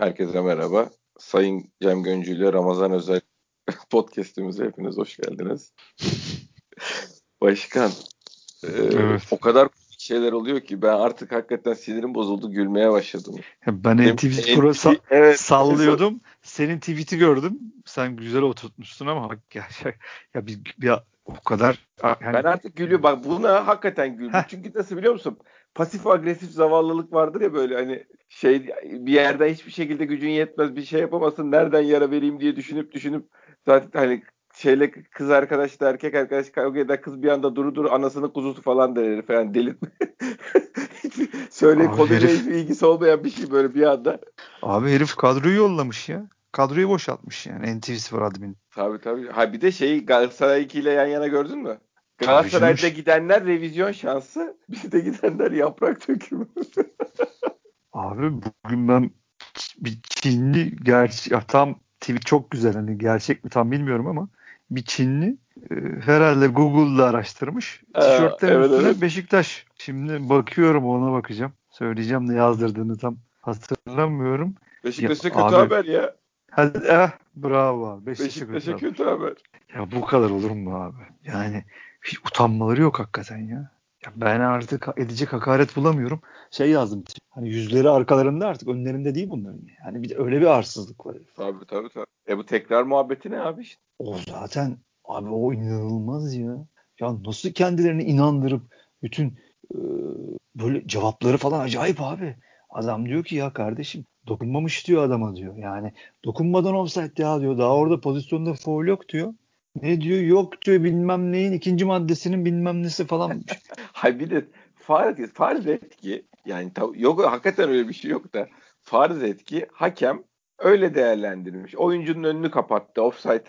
Herkese merhaba. Sayın Cem Göncü ile Ramazan Özel podcast'imize hepiniz hoş geldiniz. Başkan, e, evet. o kadar şeyler oluyor ki ben artık hakikaten sinirim bozuldu gülmeye başladım. Ben NTV Spor'a sa- evet, sallıyordum. Senin tweet'i gördüm. Sen güzel oturtmuşsun ama ya, ya bir, bir o kadar yani... ben artık gülüyorum. Bak buna hakikaten güldüm. Çünkü nasıl biliyor musun? Pasif agresif zavallılık vardır ya böyle hani şey bir yerden hiçbir şekilde gücün yetmez bir şey yapamazsın nereden yara vereyim diye düşünüp düşünüp zaten hani şeyle kız arkadaş da erkek arkadaş kavga eder kız bir anda duru duru anasının kuzusu falan der herif yani delirtme. söyleyip konuyla hiçbir ilgisi olmayan bir şey böyle bir anda. Abi herif kadroyu yollamış ya. Kadroyu boşaltmış yani NTV Spor admin. Tabii tabii. Ha bir de şeyi Galatasaray 2 ile yan yana gördün mü? Galatasaray'da gidenler revizyon şansı, bizde gidenler yaprak dökümü. Abi bugün ben bir Çinli gerçi ya tam tweet çok güzel hani gerçek mi tam bilmiyorum ama bir Çinli e, herhalde Google'da araştırmış. Tişörtlerin evet, üstüne evet. Beşiktaş. Şimdi bakıyorum ona bakacağım. Söyleyeceğim ne yazdırdığını tam hatırlamıyorum. Beşiktaş'a kötü abi, haber ya. Hadi eh, bravo. Beşiktaş'a, Beşiktaş'a kötü, haber. Ya bu kadar olur mu abi? Yani hiç utanmaları yok hakikaten ya. ya ben artık edecek hakaret bulamıyorum. Şey yazdım. Hani yüzleri arkalarında artık önlerinde değil bunların. Yani bir öyle bir arsızlık var. Tabii tabii tabii. E bu tekrar muhabbeti ne abi işte? O zaten abi o inanılmaz ya. Ya nasıl kendilerini inandırıp bütün e, böyle cevapları falan acayip abi. Adam diyor ki ya kardeşim dokunmamış diyor adama diyor. Yani dokunmadan offside ya diyor. Daha orada pozisyonda foul yok diyor. Ne diyor? Yok diyor bilmem neyin ikinci maddesinin bilmem nesi falan. Hay bir de farz, farz et ki yani yok hakikaten öyle bir şey yok da farz et ki hakem öyle değerlendirmiş. Oyuncunun önünü kapattı. Offside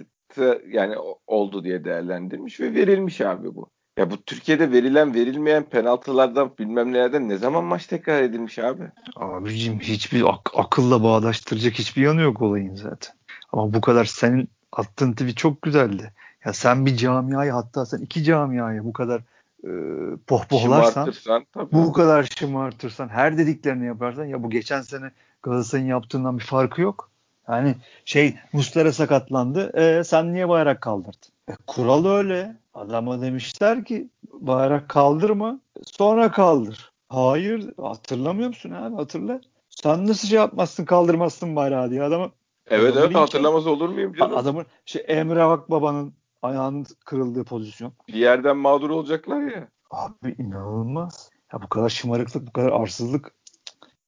yani oldu diye değerlendirmiş ve verilmiş abi bu. Ya bu Türkiye'de verilen verilmeyen penaltılardan bilmem nelerden ne zaman maç tekrar edilmiş abi? Abicim hiçbir ak- akılla bağdaştıracak hiçbir yanı yok olayın zaten. Ama bu kadar senin attığın tweet çok güzeldi. Ya sen bir camiayı hatta sen iki camiayı bu kadar e, pohpohlarsan bu kadar şımartırsan her dediklerini yaparsan ya bu geçen sene Galatasaray'ın yaptığından bir farkı yok. Yani şey Mustara sakatlandı. E, sen niye bayrak kaldırdın? E, kural öyle. Adama demişler ki bayrak kaldırma sonra kaldır. Hayır hatırlamıyor musun abi hatırla. Sen nasıl şey yapmazsın kaldırmazsın bayrağı diye adamı Evet evet hatırlamaz olur muyum canım? Adamın şey Emre Akbaba'nın ayağının kırıldığı pozisyon. Bir yerden mağdur olacaklar ya. Abi inanılmaz. Ya bu kadar şımarıklık, bu kadar arsızlık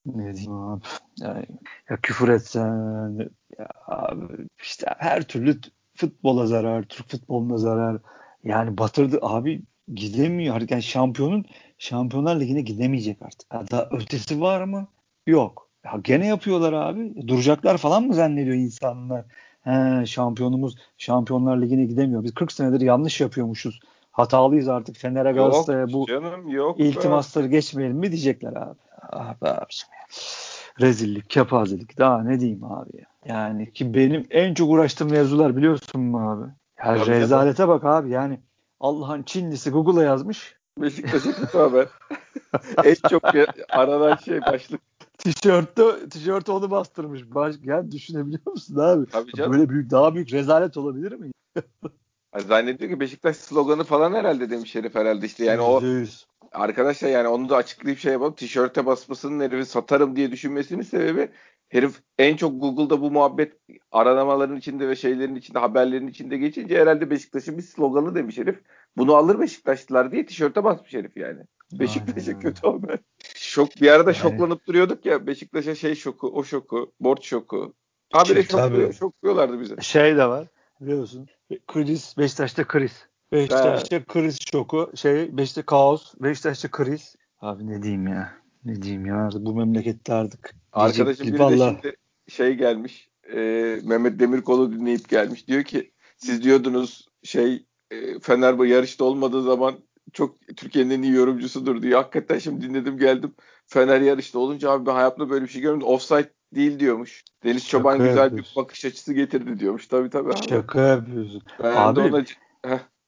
ne diyeyim abi. Yani, ya küfür etsen ya abi işte her türlü futbola zarar, Türk futboluna zarar. Yani batırdı abi gidemiyor. Yani şampiyonun Şampiyonlar Ligi'ne gidemeyecek artık. Ya da ötesi var mı? Yok. Ya gene yapıyorlar abi. Duracaklar falan mı zannediyor insanlar? He, şampiyonumuz Şampiyonlar Ligi'ne gidemiyor. Biz 40 senedir yanlış yapıyormuşuz. Hatalıyız artık. Fener'e Galatasaray'a bu canım, yok iltimasları be. geçmeyelim mi diyecekler abi. Ah be abiciğim Rezillik, kepazelik. Daha ne diyeyim abi ya. Yani ki benim en çok uğraştığım mevzular biliyorsun mu abi? Ya Tabii rezalete bak abi yani. Allah'ın Çinlisi Google'a yazmış. Beşiktaş'a kötü haber. en çok aranan şey başlık. Tişörtte tişört onu bastırmış. Baş, yani düşünebiliyor musun abi? Tabii canım. Böyle büyük daha büyük rezalet olabilir mi? Zannediyor ki Beşiktaş sloganı falan herhalde demiş herif herhalde işte yani o arkadaşlar yani onu da açıklayıp şey yapalım tişörte basmasının herifi satarım diye düşünmesinin sebebi herif en çok Google'da bu muhabbet aranamaların içinde ve şeylerin içinde haberlerin içinde geçince herhalde Beşiktaş'ın bir sloganı demiş herif. Bunu alır Beşiktaşlılar diye tişörte basmış herif yani. Beşiktaş'a kötü haber. Şok bir arada yani. şoklanıp duruyorduk ya Beşiktaş'a şey şoku, o şoku, borç şoku. Habire şokluyor, şokluyorlardı bize. Şey de var biliyorsun. Kriz, Beşiktaş'ta kriz. Beşiktaş'ta kriz şoku, şey Beşiktaş'ta kaos, Beşiktaş'ta kriz. Abi ne diyeyim ya? Ne diyeyim ya bu memlekette artık. Arkadaşım bir de şimdi şey gelmiş. E, Mehmet Demirkol'u dinleyip gelmiş. Diyor ki siz diyordunuz şey e, Fenerbahçe yarışta olmadığı zaman çok Türkiye'nin en iyi yorumcusudur diyor. Hakikaten şimdi dinledim geldim. Fener yarışta olunca abi ben hayatımda böyle bir şey görmedim. Offside değil diyormuş. Deniz Şaka Çoban güzel bir bakış açısı getirdi diyormuş. Tabii tabii. Abi. Şaka yapıyorsun. Ben abi ona...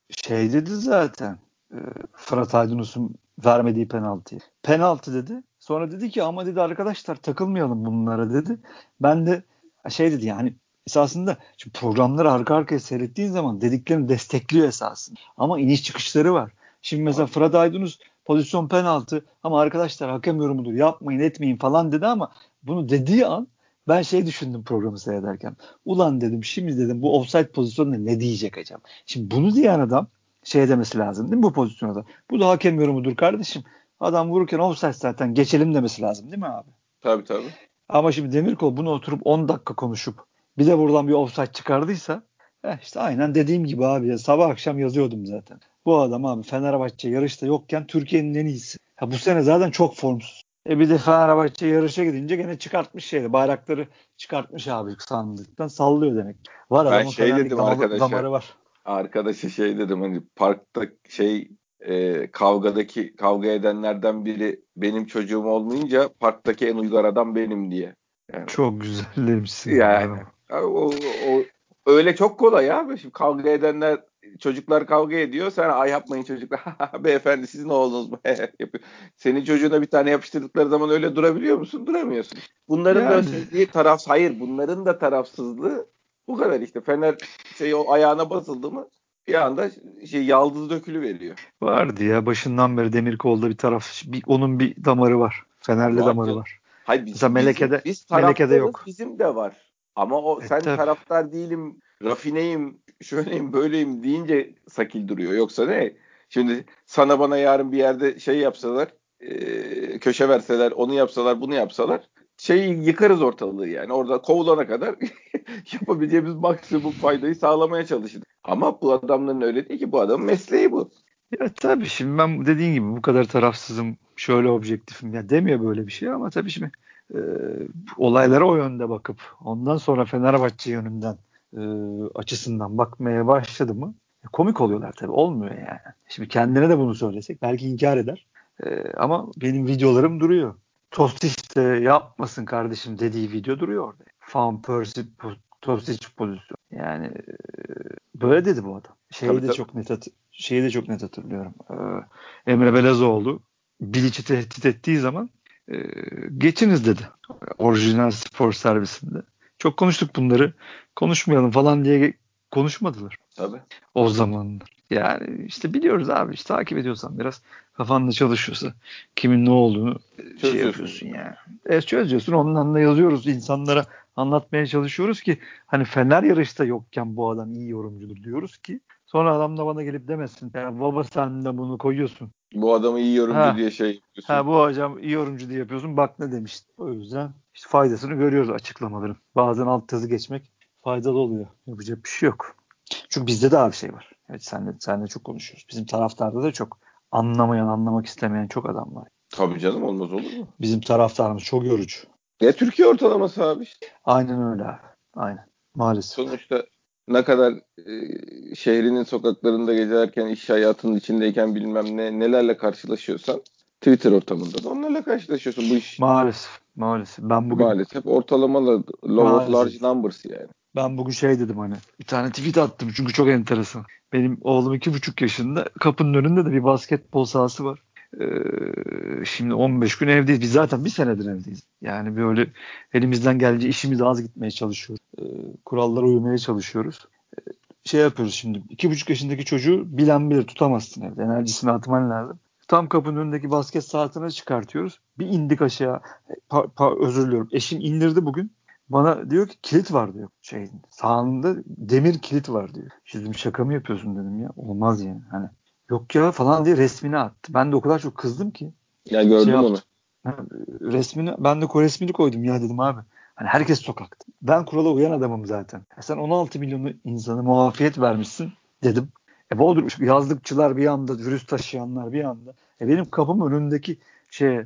şey dedi zaten. E, Fırat Aydınus'un vermediği penaltı. Penaltı dedi. Sonra dedi ki ama dedi arkadaşlar takılmayalım bunlara dedi. Ben de şey dedi yani esasında şimdi programları arka arkaya seyrettiğin zaman dediklerini destekliyor esasında. Ama iniş çıkışları var. Şimdi mesela Fırat Aydınus pozisyon penaltı ama arkadaşlar hakem yorumudur yapmayın etmeyin falan dedi ama bunu dediği an ben şey düşündüm programı seyrederken. Ulan dedim şimdi dedim bu offside pozisyonunda ne diyecek acaba? Şimdi bunu diyen adam şey demesi lazım değil mi bu pozisyonda? Bu da hakem yorumudur kardeşim. Adam vururken offside zaten geçelim demesi lazım değil mi abi? Tabii tabii. Ama şimdi Demirkol bunu oturup 10 dakika konuşup bir de buradan bir offside çıkardıysa eh işte aynen dediğim gibi abi ya, sabah akşam yazıyordum zaten. Bu adam abi Fenerbahçe yarışta yokken Türkiye'nin en iyisi. Ha, bu sene zaten çok formsuz. E bir de Fenerbahçe yarışa gidince gene çıkartmış şeydi. Bayrakları çıkartmış abi sandıktan sallıyor demek. Var ben şey dedim arkadaşa. Damarı var. Arkadaşa şey dedim hani parkta şey e, kavgadaki kavga edenlerden biri benim çocuğum olmayınca parktaki en uygar adam benim diye. Yani, çok güzel demişsin. Yani o, o, öyle çok kolay abi. Şimdi kavga edenler çocuklar kavga ediyor. Sen ay yapmayın çocuklar. Beyefendi sizin oğlunuz mu? Senin çocuğuna bir tane yapıştırdıkları zaman öyle durabiliyor musun? Duramıyorsun. Bunların yani. da sevdiği taraf hayır. Bunların da tarafsızlığı bu kadar işte. Fener şey o ayağına basıldı mı bir anda şey yaldız dökülü veriyor. Vardı ya başından beri Demirkol'da bir taraf bir, onun bir damarı var. Fenerli var damarı var. Hayır biz, Mesela Meleke'de biz, biz Meleke'de yok. Bizim de var. Ama o e, sen tabii. taraftar değilim, rafineyim, şöyleyim, böyleyim deyince sakil duruyor. Yoksa ne? Şimdi sana bana yarın bir yerde şey yapsalar, e, köşe verseler, onu yapsalar, bunu yapsalar şeyi yıkarız ortalığı yani. Orada kovulana kadar yapabileceğimiz maksimum faydayı sağlamaya çalışırız. Ama bu adamların öyle değil ki. Bu adamın mesleği bu. Ya tabii şimdi ben dediğin gibi bu kadar tarafsızım, şöyle objektifim ya demiyor böyle bir şey ama tabii şimdi e, olaylara o yönde bakıp ondan sonra Fenerbahçe yönünden e, açısından bakmaya başladı mı e, komik oluyorlar tabii. Olmuyor yani. Şimdi kendine de bunu söylesek belki inkar eder. E, ama benim videolarım duruyor. Tostic de yapmasın kardeşim dediği video duruyor orada. Van Persie Tostic pozisyon. Yani e, böyle dedi bu adam. Şeyi tabii, de tabii. çok net şeyi de çok net hatırlıyorum. Ee, Emre Belezoğlu Bilic'i tehdit ettiği zaman e, geçiniz dedi. Orijinal spor servisinde. Çok konuştuk bunları. Konuşmayalım falan diye konuşmadılar. Tabii. O zamanlar. Yani işte biliyoruz abi işte takip ediyorsan biraz kafanda çalışıyorsa kimin ne olduğunu şey yapıyorsun yani. E, çözüyorsun ondan da yazıyoruz insanlara anlatmaya çalışıyoruz ki hani Fener yarışta yokken bu adam iyi yorumcudur diyoruz ki sonra adam da bana gelip demesin ya baba sen de bunu koyuyorsun. Bu adamı iyi yorumcu ha. diye şey yapıyorsun. Ha bu hocam iyi yorumcu diye yapıyorsun bak ne demişti. O yüzden işte faydasını görüyoruz açıklamaların. Bazen alt yazı geçmek faydalı oluyor. Yapacak bir şey yok. Çünkü bizde de abi şey var. Evet senle, senle çok konuşuyoruz. Bizim taraftarda da çok anlamayan, anlamak istemeyen çok adam var. Tabii canım olmaz olur mu? Bizim taraftarımız çok yorucu. Ne Türkiye ortalaması abi. Aynen öyle abi. Aynen. Maalesef. Sonuçta ne kadar e, şehrinin sokaklarında gezerken, iş hayatının içindeyken bilmem ne nelerle karşılaşıyorsan Twitter ortamında da onlarla karşılaşıyorsun bu iş. Maalesef. Maalesef. Ben bugün maalesef ortalamalı low of large numbers yani. Ben bugün şey dedim hani bir tane tweet attım çünkü çok enteresan. Benim oğlum iki buçuk yaşında kapının önünde de bir basketbol sahası var. Ee, şimdi 15 gün evdeyiz. Biz zaten bir senedir evdeyiz. Yani böyle elimizden gelince işimiz az gitmeye çalışıyoruz. Ee, kurallara uymaya çalışıyoruz. Ee, şey yapıyoruz şimdi. iki buçuk yaşındaki çocuğu bilen bilir tutamazsın evde. Enerjisini atman lazım. Tam kapının önündeki basket saatine çıkartıyoruz. Bir indik aşağı. Pa, pa, özür diliyorum. Eşim indirdi bugün. Bana diyor ki kilit var diyor. Şeyin sağında demir kilit var diyor. Şimdi şaka mı yapıyorsun dedim ya. Olmaz yani. Hani yok ya falan diye resmini attı. Ben de o kadar çok kızdım ki. Ya gördüm şey onu. resmini ben de resmini koydum ya dedim abi. Hani herkes sokakta. Ben kurala uyan adamım zaten. Ya sen 16 milyonu insanı muafiyet vermişsin dedim. E Bodrum yazlıkçılar bir anda, virüs taşıyanlar bir anda. E benim kapım önündeki şey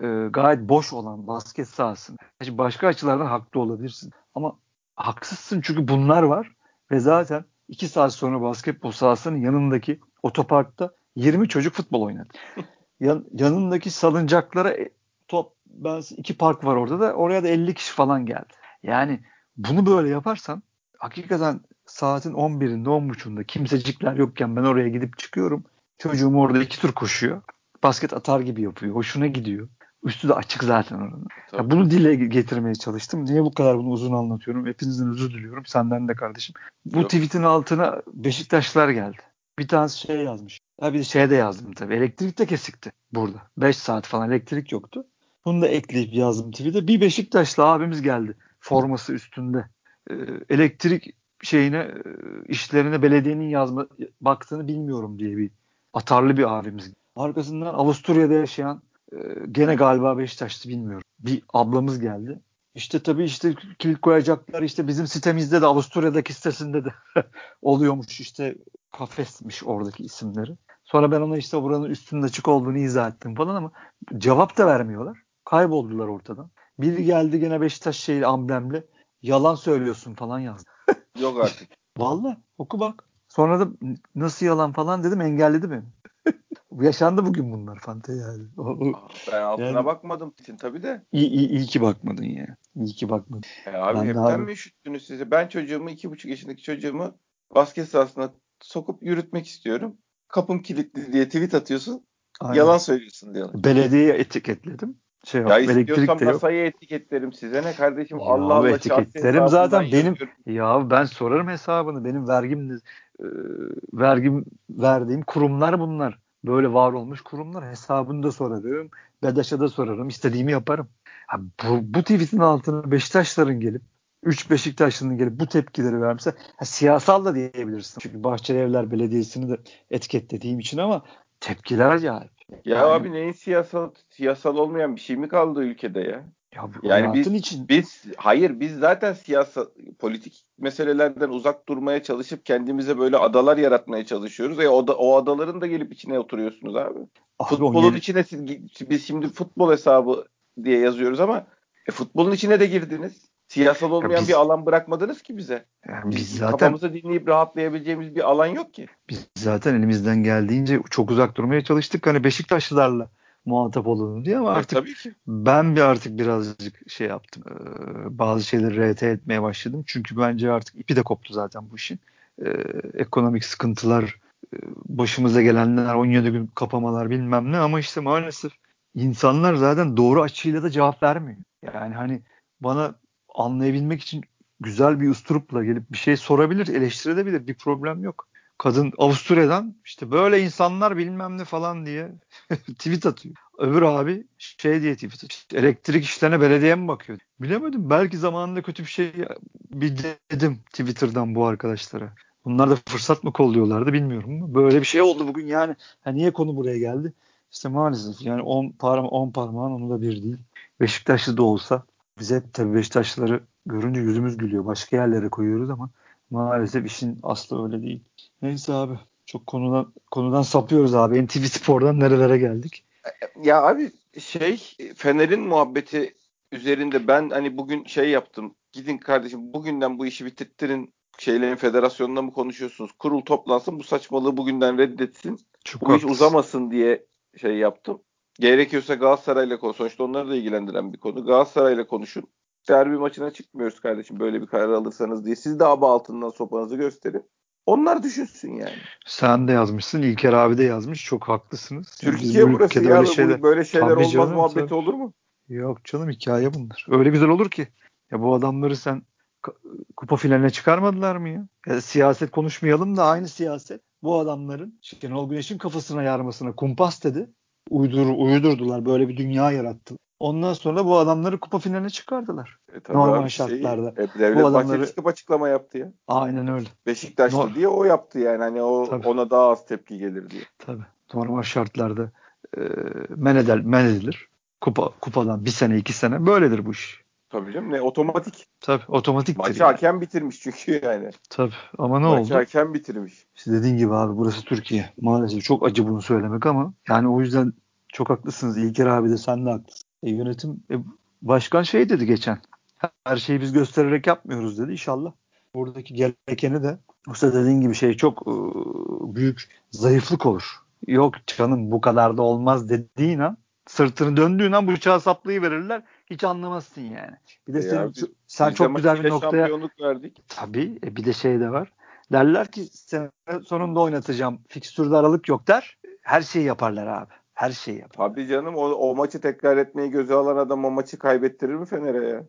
e, gayet boş olan basket sahası. Başka açılardan haklı olabilirsin. Ama haksızsın çünkü bunlar var ve zaten iki saat sonra basketbol sahasının yanındaki otoparkta 20 çocuk futbol oynadı. Yan, yanındaki salıncaklara e, top ben iki park var orada da oraya da 50 kişi falan geldi. Yani bunu böyle yaparsan hakikaten saatin 11'inde 10.30'da kimsecikler yokken ben oraya gidip çıkıyorum. Çocuğum orada iki tur koşuyor. Basket atar gibi yapıyor. Hoşuna gidiyor. Üstü de açık zaten oranın. Ya bunu dile getirmeye çalıştım. Niye bu kadar bunu uzun anlatıyorum? Hepinizden özür diliyorum. Senden de kardeşim. Bu Yok. tweetin altına Beşiktaşlar geldi. Bir tanesi şey yazmış. Ya bir şey de yazdım tabii. Elektrik de kesikti burada. 5 saat falan elektrik yoktu. Bunu da ekleyip yazdım tweet'e. Bir Beşiktaşlı abimiz geldi. Forması üstünde. Ee, elektrik şeyine e, işlerine belediyenin yazma baktığını bilmiyorum diye bir atarlı bir abimiz. Arkasından Avusturya'da yaşayan e, gene galiba Beşiktaş'tı bilmiyorum. Bir ablamız geldi. İşte tabii işte kilit koyacaklar işte bizim sitemizde de Avusturya'daki sitesinde de oluyormuş işte kafesmiş oradaki isimleri. Sonra ben ona işte buranın üstünde açık olduğunu izah ettim falan ama cevap da vermiyorlar. Kayboldular ortadan. Biri geldi gene Beşiktaş şeyi amblemli. Yalan söylüyorsun falan yazdı. Yok artık. Valla oku bak. Sonra da nasıl yalan falan dedim engelledi beni. Yaşandı bugün bunlar Fante yani. ben altına yani, bakmadım için tabii de. İyi, iyi, iyi ki bakmadın ya. İyi ki bakmadın. E abi ben hepten abi... mi üşüttünüz size? Ben çocuğumu iki buçuk yaşındaki çocuğumu basket sahasına sokup yürütmek istiyorum. Kapım kilitli diye tweet atıyorsun. Aynen. Yalan söylüyorsun diyorlar. Belediyeye etiketledim. Şey ya yok, istiyorsam masayı etiketlerim size ne kardeşim ya Allah Allah etiketlerim zaten benim yazıyorum. ya ben sorarım hesabını benim vergim e, vergim verdiğim kurumlar bunlar böyle var olmuş kurumlar hesabını da sorarım BEDAŞ'a da sorarım istediğimi yaparım ha, bu, bu tweetin altına Beşiktaşların gelip 3 Beşiktaşlı'nın gelip bu tepkileri vermişse ha, siyasal da diyebilirsin. Çünkü Bahçelievler Belediyesi'ni de etiketlediğim için ama tepkiler acayip. Ya yani, abi neyin siyasal siyasal olmayan bir şey mi kaldı ülkede ya? Ya bu yani biz, için. biz hayır biz zaten siyasal politik meselelerden uzak durmaya çalışıp kendimize böyle adalar yaratmaya çalışıyoruz. E o, da, o adaların da gelip içine oturuyorsunuz abi. abi Futbolun içine siz, biz şimdi futbol hesabı diye yazıyoruz ama e, futbolun içine de girdiniz. Siyasal olmayan biz, bir alan bırakmadınız ki bize. Yani biz zaten kafamızı dinleyip rahatlayabileceğimiz bir alan yok ki. Biz zaten elimizden geldiğince çok uzak durmaya çalıştık. Hani Beşiktaşlılarla muhatap olalım diye ama artık tabii ki. ben bir artık birazcık şey yaptım. Ee, bazı şeyleri RT etmeye başladım. Çünkü bence artık ipi de koptu zaten bu işin. Ee, ekonomik sıkıntılar, e, başımıza gelenler, 17 gün kapamalar bilmem ne ama işte maalesef insanlar zaten doğru açıyla da cevap vermiyor. Yani hani bana anlayabilmek için güzel bir usturupla gelip bir şey sorabilir, eleştirebilir. Bir problem yok. Kadın Avusturya'dan işte böyle insanlar bilmem ne falan diye tweet atıyor. Öbür abi şey diye tweet atıyor. Elektrik işlerine belediye mi bakıyor? Bilemedim. Belki zamanında kötü bir şey bir dedim Twitter'dan bu arkadaşlara. Bunlar da fırsat mı kolluyorlardı bilmiyorum. Böyle bir şey oldu bugün yani. Ha, niye konu buraya geldi? İşte maalesef yani 10 parma 10 parmağın onu da bir değil. Beşiktaşlı da olsa biz hep tabii Beşiktaşlıları görünce yüzümüz gülüyor. Başka yerlere koyuyoruz ama maalesef işin aslı öyle değil. Neyse abi çok konudan konudan sapıyoruz abi. NTV Spor'dan nerelere geldik? Ya abi şey Fener'in muhabbeti üzerinde ben hani bugün şey yaptım. Gidin kardeşim bugünden bu işi bitirttirin şeylerin federasyonunda mı konuşuyorsunuz? Kurul toplansın bu saçmalığı bugünden reddetsin. Çok bu haklısın. iş uzamasın diye şey yaptım. Gerekiyorsa Galatasaray'la konuş. Sonuçta onları da ilgilendiren bir konu. Galatasaray'la konuşun. Derbi maçına çıkmıyoruz kardeşim böyle bir karar alırsanız diye. Siz de aba altından sopanızı gösterin. Onlar düşünsün yani. Sen de yazmışsın. İlker abi de yazmış. Çok haklısınız. Türkiye burası ya. Böyle şeyler, böyle şeyler olmaz canım, muhabbeti tabii. olur mu? Yok canım hikaye bunlar. Öyle güzel olur ki. Ya bu adamları sen kupa finaline çıkarmadılar mı ya? ya? Siyaset konuşmayalım da aynı siyaset bu adamların Şenol Güneş'in kafasına yarmasına kumpas dedi uydur, uydurdular. Böyle bir dünya yarattı. Ondan sonra bu adamları kupa finaline çıkardılar. E, Normal abi, şartlarda. Şey, e, Devlet bu adamları... çıkıp açıklama yaptı ya. Aynen öyle. Beşiktaşlı Nor- diye o yaptı yani. Hani o Tabii. ona daha az tepki gelir diye. Tabii. Normal şartlarda e, men, eder, men edilir. Kupa, kupadan bir sene iki sene böyledir bu iş. Tabii canım ne otomatik. Tabii otomatik. Maçı yani. hakem bitirmiş çünkü yani. Tabii ama ne Maçı oldu? Maçı hakem bitirmiş. İşte dediğin gibi abi burası Türkiye. Maalesef çok acı bunu söylemek ama yani o yüzden çok haklısınız. İlker abi de sen de haklısın. E, yönetim e, başkan şey dedi geçen. Her şeyi biz göstererek yapmıyoruz dedi. İnşallah buradaki gerekeni de Usta dediğin gibi şey çok e, büyük zayıflık olur. Yok canım bu kadar da olmaz dediğin an sırtını döndüğün an bıçağı saplayı verirler. Hiç anlamazsın yani. Bir de e sen, biz, sen çok güzel bir noktaya verdik. Tabii. E, bir de şey de var. Derler ki sene sonunda oynatacağım. Fikstürde aralık yok der. Her şeyi yaparlar abi Her şeyi yapar. Abi canım o, o maçı tekrar etmeyi göze alan adam o maçı kaybettirir mi Fener'e ya?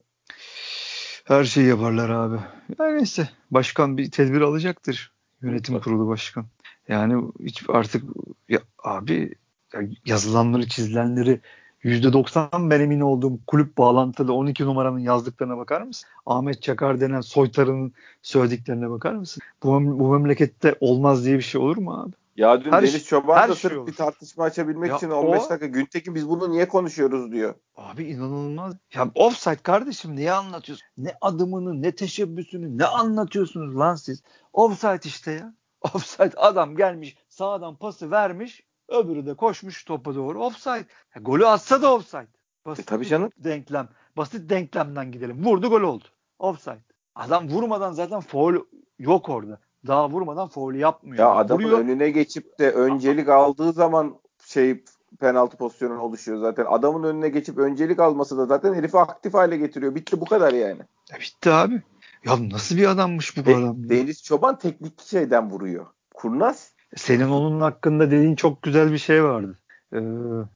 Her şeyi yaparlar abi. Yani neyse. Başkan bir tedbir alacaktır. Yönetim kurulu başkan. Yani hiç artık ya, abi ya yazılanları çizilenleri %90 ben emin olduğum kulüp bağlantılı 12 numaranın yazdıklarına bakar mısın? Ahmet Çakar denen soytarının söylediklerine bakar mısın? Bu, bu memlekette olmaz diye bir şey olur mu abi? Ya dün her Deniz Çoban her da şey sırf olur. bir tartışma açabilmek ya için 15 o, dakika Güntekin biz bunu niye konuşuyoruz diyor. Abi inanılmaz. Ya offside kardeşim niye anlatıyorsun? Ne adımını ne teşebbüsünü ne anlatıyorsunuz lan siz? Offside işte ya. Offside adam gelmiş sağdan pası vermiş öbürü de koşmuş topa doğru offside. Ya, golü atsa da offside. Basit e, tabii canım. Denklem. Basit denklemden gidelim. Vurdu gol oldu. Offside. Adam vurmadan zaten foul yok orada. Daha vurmadan foul yapmıyor. Ya adamın Vuruyor. önüne geçip de öncelik aldığı zaman şey penaltı pozisyonu oluşuyor zaten. Adamın önüne geçip öncelik alması da zaten herifi aktif hale getiriyor. Bitti bu kadar yani. Ya bitti abi. Ya nasıl bir adammış bu De- adam? Deniz Çoban teknik şeyden vuruyor. Kurnaz. Senin onun hakkında dediğin çok güzel bir şey vardı. Ee,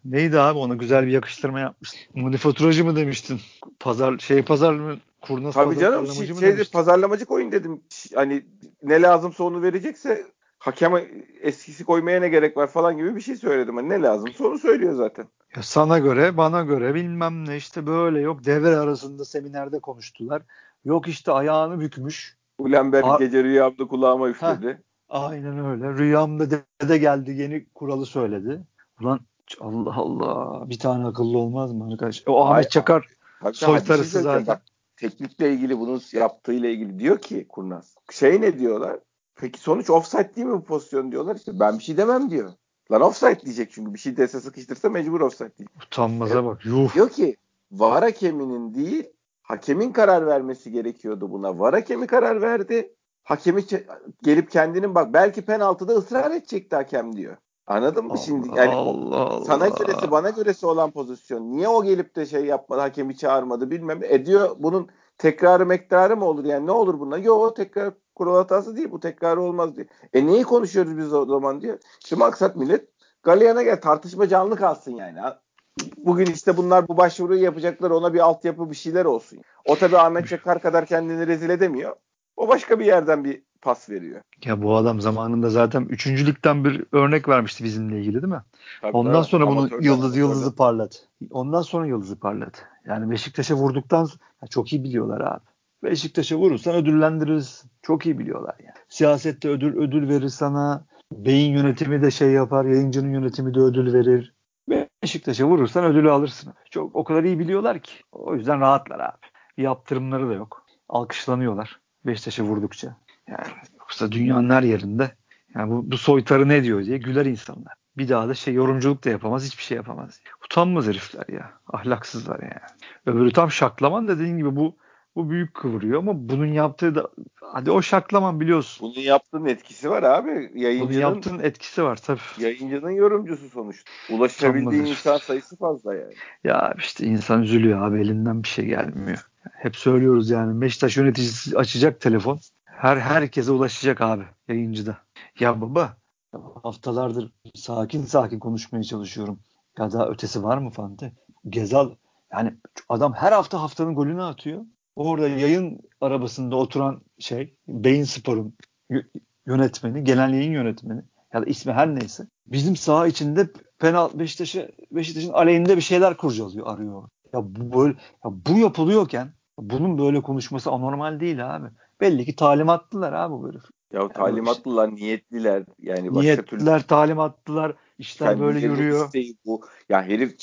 neydi abi ona güzel bir yakıştırma yapmıştın. Manifaturacı mı demiştin? Pazar şey pazar mı? Kurnaz Tabii canım şey, şeydi, pazarlamacı koyun dedim. Hani ne lazımsa onu verecekse hakeme eskisi koymaya ne gerek var falan gibi bir şey söyledim. Hani ne lazımsa onu söylüyor zaten. Ya sana göre bana göre bilmem ne işte böyle yok devre arasında seminerde konuştular. Yok işte ayağını bükmüş. Ulenberg Ar- gece rüyamda kulağıma üfledi. Heh, aynen öyle. Rüyamda dede geldi yeni kuralı söyledi. Ulan Allah Allah bir tane akıllı olmaz mı arkadaş? O Ahmet Çakar soytarısı şey zaten. Bak, teknikle ilgili bunu yaptığıyla ilgili diyor ki Kurnaz. Şey ne diyorlar? Peki sonuç offside değil mi bu pozisyon diyorlar. İşte ben bir şey demem diyor. Lan offside diyecek çünkü bir şey dese sıkıştırsa mecbur offside diyecek. Utanmaza bak. Yuh. Diyor ki var hakeminin değil hakemin karar vermesi gerekiyordu buna. Var hakemi karar verdi. Hakemi gelip kendinin bak belki penaltıda ısrar edecekti hakem diyor. Anladın mı şimdi? Yani Allah Allah. sana göresi bana göresi olan pozisyon. Niye o gelip de şey yapmadı, hakemi çağırmadı bilmem. Ediyor bunun tekrarı mektarı mı olur? Yani ne olur buna? Yok tekrar kural hatası değil bu tekrar olmaz diyor. E neyi konuşuyoruz biz o zaman diyor. Şimdi maksat millet Galeyana gel tartışma canlı kalsın yani. Bugün işte bunlar bu başvuruyu yapacaklar ona bir altyapı bir şeyler olsun. O tabii Ahmet Çakar kadar kendini rezil edemiyor. O başka bir yerden bir pas veriyor. Ya bu adam zamanında zaten üçüncülükten bir örnek vermişti bizimle ilgili değil mi? Tabii Ondan tabii. sonra bunu yıldız yıldızı parlat. Ondan sonra yıldızı parlat. Yani Beşiktaş'a vurduktan sonra çok iyi biliyorlar abi. Beşiktaş'a vurursan ödüllendiririz. Çok iyi biliyorlar yani. Siyasette ödül ödül verir sana. Beyin yönetimi de şey yapar. Yayıncının yönetimi de ödül verir. Beşiktaş'a vurursan ödülü alırsın. Çok o kadar iyi biliyorlar ki. O yüzden rahatlar abi. Yaptırımları da yok. Alkışlanıyorlar. Beşiktaş'a vurdukça. Yani yoksa dünyanın her yerinde yani bu, bu soytarı ne diyor diye güler insanlar. Bir daha da şey yorumculuk da yapamaz, hiçbir şey yapamaz. Utanmaz herifler ya. Ahlaksızlar yani. Öbürü tam şaklaman dediğin gibi bu bu büyük kıvırıyor ama bunun yaptığı da hadi o şaklaman biliyorsun. Bunun yaptığının etkisi var abi. Yayıncının, bunun yaptığının etkisi var tabii. Yayıncının yorumcusu sonuçta. Ulaşabildiği insan sayısı fazla yani. Ya işte insan üzülüyor abi elinden bir şey gelmiyor. Hep söylüyoruz yani Beşiktaş yöneticisi açacak telefon. Her herkese ulaşacak abi yayıncıda. Ya baba haftalardır sakin sakin konuşmaya çalışıyorum. Ya da ötesi var mı Fante? Gezal yani adam her hafta haftanın golünü atıyor. Orada yayın arabasında oturan şey Beyin Spor'un yönetmeni, genel yayın yönetmeni ya da ismi her neyse. Bizim saha içinde penal Beşiktaş'ı Beşiktaş'ın aleyhinde bir şeyler kurcalıyor, arıyor. Ya bu böyle ya bu yapılıyorken bunun böyle konuşması anormal değil abi. Belli ki talimatlılar abi bu herif. Ya talimatlılar, yani niyetliler. Yani başka niyetliler, türlü... talimatlılar. İşler böyle yürüyor. Bu. Ya herif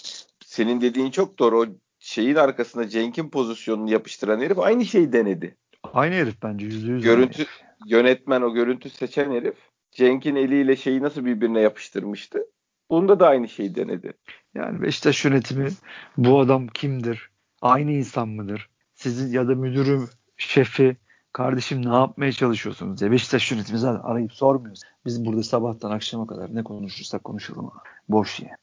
senin dediğin çok doğru. O şeyin arkasında Cenk'in pozisyonunu yapıştıran herif aynı şeyi denedi. Aynı herif bence yüzde yüz. Görüntü yönetmen o görüntü seçen herif Cenk'in eliyle şeyi nasıl birbirine yapıştırmıştı. Bunda da aynı şeyi denedi. Yani Beşiktaş yönetimi bu adam kimdir? Aynı insan mıdır? Sizin ya da müdürü, şefi, kardeşim ne yapmaya çalışıyorsunuz diye Beşiktaş yönetimi zaten arayıp sormuyoruz. Biz burada sabahtan akşama kadar ne konuşursak konuşalım. Boş yani.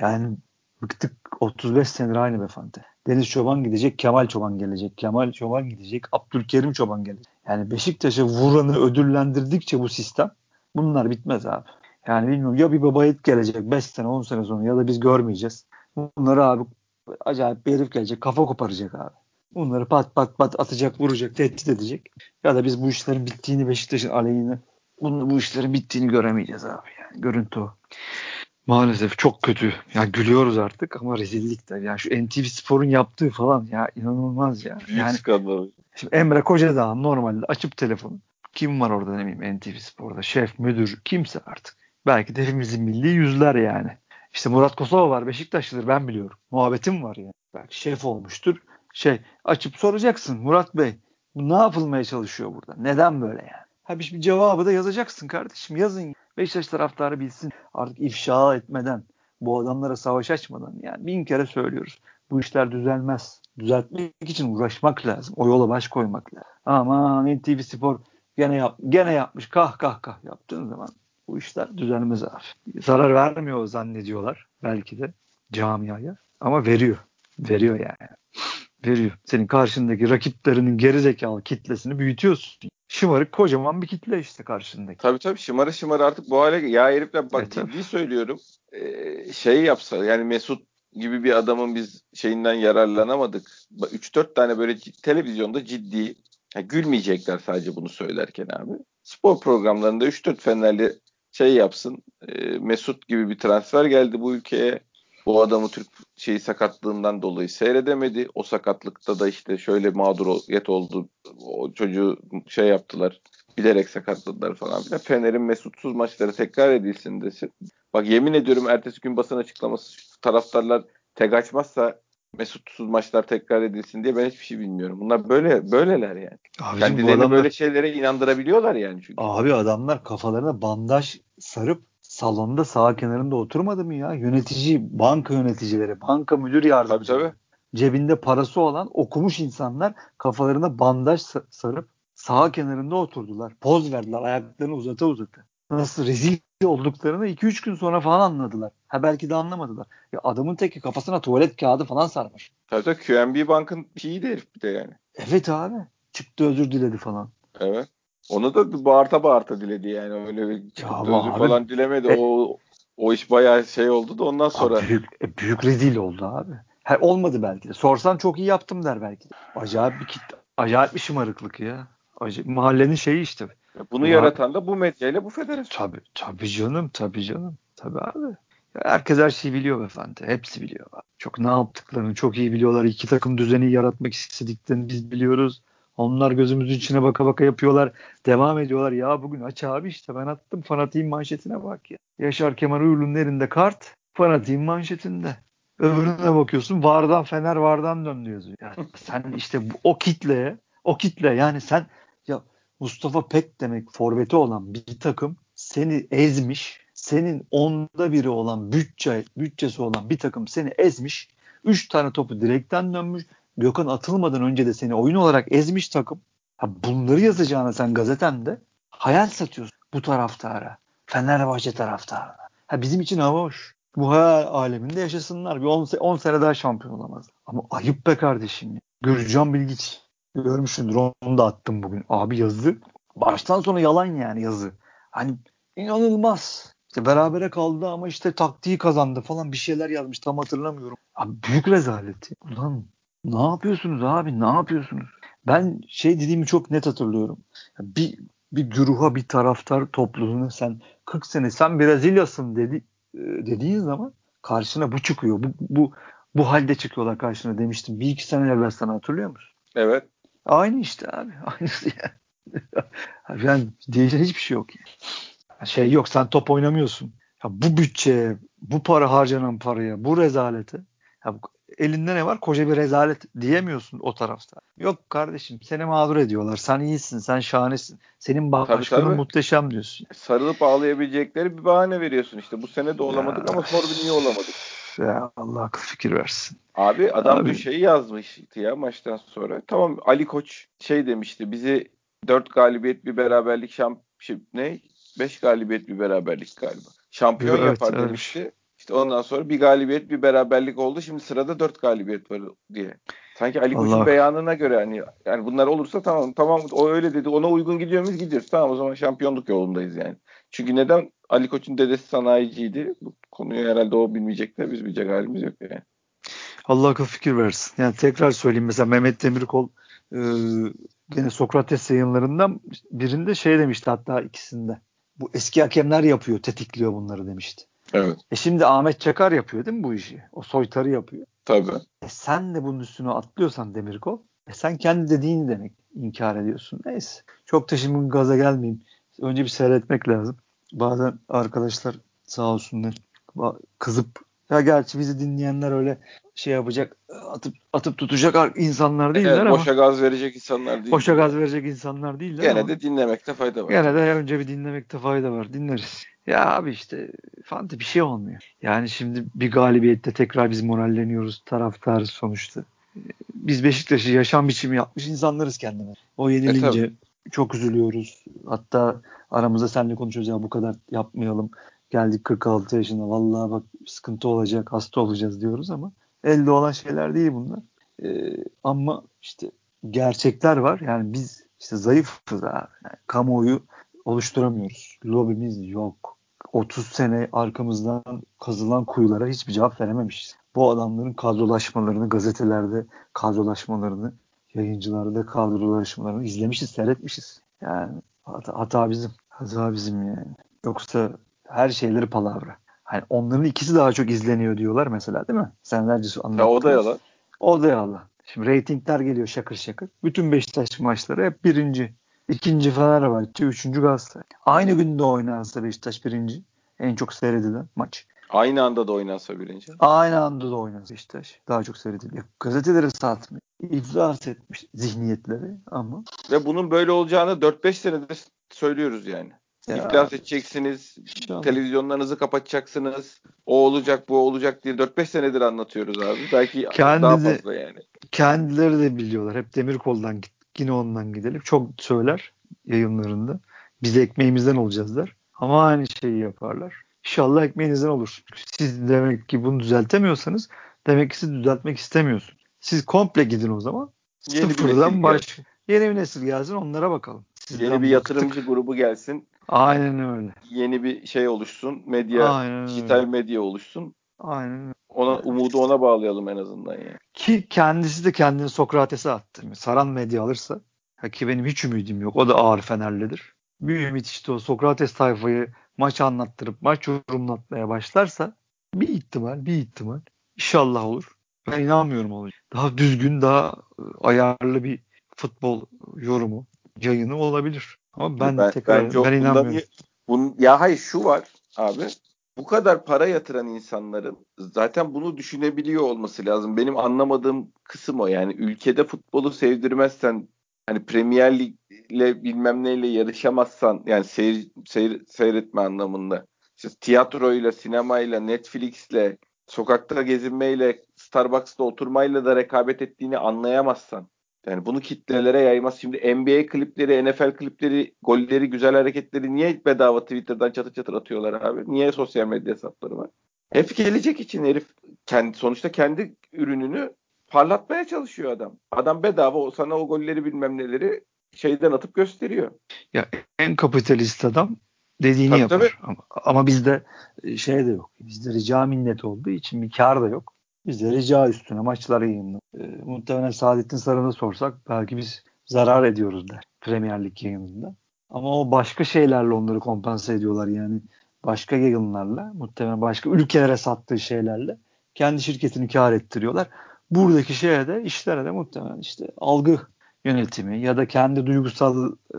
Yani bıktık 35 senedir aynı befante. Deniz Çoban gidecek, Kemal Çoban gelecek. Kemal Çoban gidecek, Abdülkerim Çoban gelecek. Yani Beşiktaş'a vuranı ödüllendirdikçe bu sistem bunlar bitmez abi. Yani bilmiyorum ya bir baba et gelecek 5 sene 10 sene sonra ya da biz görmeyeceğiz. Bunları abi acayip bir herif gelecek kafa koparacak abi. Bunları pat pat pat atacak, vuracak, tehdit edecek. Ya da biz bu işlerin bittiğini Beşiktaş'ın aleyhine bunu, bu işlerin bittiğini göremeyeceğiz abi. Yani görüntü o. Maalesef çok kötü. Ya gülüyoruz artık ama rezillik de. Yani şu NTV Spor'un yaptığı falan ya inanılmaz ya. Büyük yani, skandal. Şimdi Emre Kocadağ normalde açıp telefonu. Kim var orada ne bileyim NTV Spor'da? Şef, müdür, kimse artık. Belki de hepimizin milli yüzler yani. İşte Murat Kosova var Beşiktaşlıdır ben biliyorum. Muhabbetim var yani. Belki şef olmuştur. Şey açıp soracaksın Murat Bey bu ne yapılmaya çalışıyor burada? Neden böyle yani? Ha bir, cevabı da yazacaksın kardeşim. Yazın. Beşiktaş taraftarı bilsin. Artık ifşa etmeden, bu adamlara savaş açmadan yani bin kere söylüyoruz. Bu işler düzelmez. Düzeltmek için uğraşmak lazım. O yola baş koymak lazım. Aman NTV Spor gene yap, gene yapmış kah kah kah yaptığın zaman bu işler düzelmez abi. Zarar vermiyor zannediyorlar belki de camiaya ama veriyor. Veriyor yani. Veriyor. Senin karşındaki rakiplerinin gerizekalı kitlesini büyütüyorsun. Şımarık kocaman bir kitle işte karşındaki. Tabii tabii şımarı şımarı artık bu hale ya herifler bak e, ciddi söylüyorum. Ee, şey yapsa yani Mesut gibi bir adamın biz şeyinden yararlanamadık. 3-4 tane böyle televizyonda ciddi yani gülmeyecekler sadece bunu söylerken abi. Spor programlarında 3-4 Fenerli şey yapsın. E, Mesut gibi bir transfer geldi bu ülkeye. Bu adamı Türk şeyi sakatlığından dolayı seyredemedi. O sakatlıkta da işte şöyle mağduriyet oldu. O çocuğu şey yaptılar. Bilerek sakatladılar falan filan. Fener'in mesutsuz maçları tekrar edilsin desin. Bak yemin ediyorum ertesi gün basın açıklaması taraftarlar tek açmazsa Mesutsuz maçlar tekrar edilsin diye ben hiçbir şey bilmiyorum. Bunlar böyle böyleler yani. Abicim, Kendilerini adamlar, böyle şeylere inandırabiliyorlar yani çünkü. Abi adamlar kafalarına bandaj sarıp salonda sağ kenarında oturmadı mı ya? Yönetici, banka yöneticileri, banka müdür yardımcıları. Tabii, tabii. Cebinde parası olan okumuş insanlar kafalarına bandaj sarıp sağ kenarında oturdular. Poz verdiler ayaklarını uzata uzata. Nasıl rezil olduklarını 2-3 gün sonra falan anladılar. Ha belki de anlamadılar. Ya adamın teki kafasına tuvalet kağıdı falan sarmış. Tabii tabii QNB Bank'ın şeyi de herif bir de yani. Evet abi. Çıktı özür diledi falan. Evet. Onu da bağırta bağırta diledi yani. Öyle bir abi, falan dilemedi. E, o o iş bayağı şey oldu da ondan sonra. Abi büyük, e, büyük rezil oldu abi. Her olmadı belki de. Sorsan çok iyi yaptım der belki de. Acayip bir kit, acayip bir şımarıklık ya. Acayip, mahallenin şeyi işte. Bunu ya, yaratan da bu medyayla bu federasyon. Tabii, tabii canım, tabii canım. Tabii abi. Herkes her şeyi biliyor efendi. Hepsi biliyor. Çok ne yaptıklarını çok iyi biliyorlar. İki takım düzeni yaratmak istediklerini biz biliyoruz. Onlar gözümüzün içine baka baka yapıyorlar. Devam ediyorlar. Ya bugün aç abi işte ben attım fanatiğin manşetine bak ya. Yaşar Kemal Uğurlu'nun elinde kart fanatiğin manşetinde. Öbürüne bakıyorsun Vardan Fener Vardan dön diyorsun. Yani sen işte bu, o kitleye o kitle yani sen ya Mustafa Pek demek forveti olan bir takım seni ezmiş senin onda biri olan bütçe bütçesi olan bir takım seni ezmiş. Üç tane topu direkten dönmüş. Gökhan atılmadan önce de seni oyun olarak ezmiş takım. Ha bunları yazacağına sen gazetende hayal satıyorsun bu taraftara. Fenerbahçe taraftarına. Ha bizim için hava hoş. Bu hayal aleminde yaşasınlar. Bir 10 sene daha şampiyon olamaz. Ama ayıp be kardeşim. Gürcan Bilgiç. Görmüşsündür onu da attım bugün. Abi yazı baştan sona yalan yani yazı. Hani inanılmaz. İşte berabere kaldı ama işte taktiği kazandı falan bir şeyler yazmış tam hatırlamıyorum. Abi büyük rezalet. Ulan ne yapıyorsunuz abi ne yapıyorsunuz? Ben şey dediğimi çok net hatırlıyorum. Bir bir güruha bir taraftar topluluğuna sen 40 sene sen Brezilyasın dedi e, dediğin zaman karşına bu çıkıyor. Bu, bu bu halde çıkıyorlar karşına demiştim. Bir iki sene evvel sana hatırlıyor musun? Evet. Aynı işte abi. Aynısı yani. yani değişen hiçbir şey yok. Yani şey yok sen top oynamıyorsun. Ya bu bütçe, bu para harcanan paraya, bu rezalete ya bu, elinde ne var? Koca bir rezalet diyemiyorsun o tarafta. Yok kardeşim seni mağdur ediyorlar. Sen iyisin, sen şahanesin. Senin başkanın muhteşem diyorsun. Sarılıp ağlayabilecekleri bir bahane veriyorsun işte. Bu sene de olamadık ya. ama niye olamadık? Ya Allah fikir versin. Abi adam Abi. bir şey yazmıştı ya maçtan sonra. Tamam Ali Koç şey demişti. Bizi dört galibiyet bir beraberlik şamp şey, ne 5 galibiyet bir beraberlik galiba. Şampiyon evet, yapar demişti. İşte ondan sonra bir galibiyet bir beraberlik oldu. Şimdi sırada 4 galibiyet var diye. Sanki Ali Koç'un beyanına göre hani yani bunlar olursa tamam tamam o öyle dedi ona uygun gidiyor muyuz gidiyoruz. Tamam o zaman şampiyonluk yolundayız yani. Çünkü neden Ali Koç'un dedesi sanayiciydi. Bu konuyu herhalde o bilmeyecek de biz bilecek halimiz yok yani. Allah akıl fikir versin. Yani tekrar söyleyeyim mesela Mehmet Demirkol e, gene Sokrates yayınlarından birinde şey demişti hatta ikisinde. Bu eski hakemler yapıyor, tetikliyor bunları demişti. Evet. E şimdi Ahmet Çakar yapıyor değil mi bu işi? O soytarı yapıyor. Tabii. E sen de bunun üstüne atlıyorsan Demirkol, e sen kendi dediğini demek inkar ediyorsun. Neyse. Çok da şimdi gaza gelmeyeyim. Önce bir seyretmek lazım. Bazen arkadaşlar sağ olsunlar kızıp ya gerçi bizi dinleyenler öyle şey yapacak atıp atıp tutacak insanlar değiller evet, ama boşa gaz verecek insanlar değil. Boşa gaz verecek insanlar değiller Gene ama, de dinlemekte fayda var. Gene de önce bir dinlemekte fayda var. Dinleriz. Ya abi işte Fante bir şey olmuyor. Yani şimdi bir galibiyette tekrar biz moralleniyoruz. Taraftarız sonuçta. Biz Beşiktaş'ı yaşam biçimi yapmış insanlarız kendine. O yenilince e, çok üzülüyoruz. Hatta aramızda seninle konuşuyoruz ya bu kadar yapmayalım. Geldik 46 yaşına vallahi bak sıkıntı olacak hasta olacağız diyoruz ama elde olan şeyler değil bunlar. Ee, ama işte gerçekler var. Yani biz işte zayıfız abi. Yani kamuoyu oluşturamıyoruz. Lobimiz yok. 30 sene arkamızdan kazılan kuyulara hiçbir cevap verememişiz. Bu adamların kadrolaşmalarını, gazetelerde kadrolaşmalarını, yayıncılarda kadrolaşmalarını izlemişiz, seyretmişiz. Yani hata, hata bizim. Hata bizim yani. Yoksa her şeyleri palavra. Hani onların ikisi daha çok izleniyor diyorlar mesela değil mi? Senelerce anlattık. Ya o da yalan. O da yalan. Şimdi reytingler geliyor şakır şakır. Bütün Beşiktaş maçları hep birinci. ikinci Fenerbahçe, üçüncü Galatasaray. Aynı günde oynarsa Beşiktaş birinci. En çok seyredilen maç. Aynı anda da oynansa birinci. Aynı anda da oynansa Beşiktaş. Daha çok seyrediliyor. Gazeteleri satmıyor. İflas etmiş zihniyetleri ama. Ve bunun böyle olacağını 4-5 senedir söylüyoruz yani. Ya, İflas edeceksiniz. İnşallah. Televizyonlarınızı kapatacaksınız. O olacak bu olacak diye 4-5 senedir anlatıyoruz abi. Belki Kendi daha fazla yani. Kendileri de biliyorlar. Hep Demirkol'dan yine ondan gidelim. Çok söyler yayınlarında. Biz de ekmeğimizden olacağız der. Ama aynı şeyi yaparlar. İnşallah ekmeğinizden olur. Siz demek ki bunu düzeltemiyorsanız demek ki siz düzeltmek istemiyorsunuz. Siz komple gidin o zaman. Yeni Sıfırdan baş. Yeni bir nesil gelsin onlara bakalım. Sizden Yeni bir yatırımcı baktık. grubu gelsin. Aynen öyle. Yeni bir şey oluşsun. Medya, Aynen dijital öyle. medya oluşsun. Aynen öyle. Ona umudu ona bağlayalım en azından yani. Ki kendisi de kendini Sokrates'e attı. Saran medya alırsa ki benim hiç ümidim yok. O da ağır Fenerlidir. Bir ümit işte o Sokrates tayfayı maç anlattırıp maç yorumlatmaya başlarsa bir ihtimal, bir ihtimal inşallah olur. Ben inanmıyorum olacak. Daha düzgün, daha ayarlı bir futbol yorumu, yayını olabilir. Ama ben, ben tekrar ben, ben inanmıyorum. Bunun, ya hayır şu var abi. Bu kadar para yatıran insanların zaten bunu düşünebiliyor olması lazım. Benim anlamadığım kısım o. Yani ülkede futbolu sevdirmezsen hani Premier Lig'le bilmem neyle yarışamazsan yani seyir, seyir, seyretme anlamında. İşte tiyatroyla, sinemayla, Netflix'le, sokakta gezinmeyle, Starbucks'ta oturmayla da rekabet ettiğini anlayamazsan yani bunu kitlelere yaymaz. Şimdi NBA klipleri, NFL klipleri, golleri, güzel hareketleri niye bedava Twitter'dan çatır çatır atıyorlar abi? Niye sosyal medya hesapları var? Hep gelecek için herif kendi sonuçta kendi ürününü parlatmaya çalışıyor adam. Adam bedava sana o golleri bilmem neleri şeyden atıp gösteriyor. Ya en kapitalist adam dediğini tabii, yapar. Tabii. Ama, ama bizde e, şey de yok. Bizde rica minnet olduğu için bir kar da yok. Bizde rica üstüne maçları yayınlı. E, muhtemelen Saadettin Sarı'na sorsak belki biz zarar ediyoruz der Premier Lig yayınında. Ama o başka şeylerle onları kompanse ediyorlar yani. Başka yayınlarla muhtemelen başka ülkelere sattığı şeylerle kendi şirketini kar ettiriyorlar. Buradaki şeye de işlere de muhtemelen işte algı yönetimi ya da kendi duygusal e,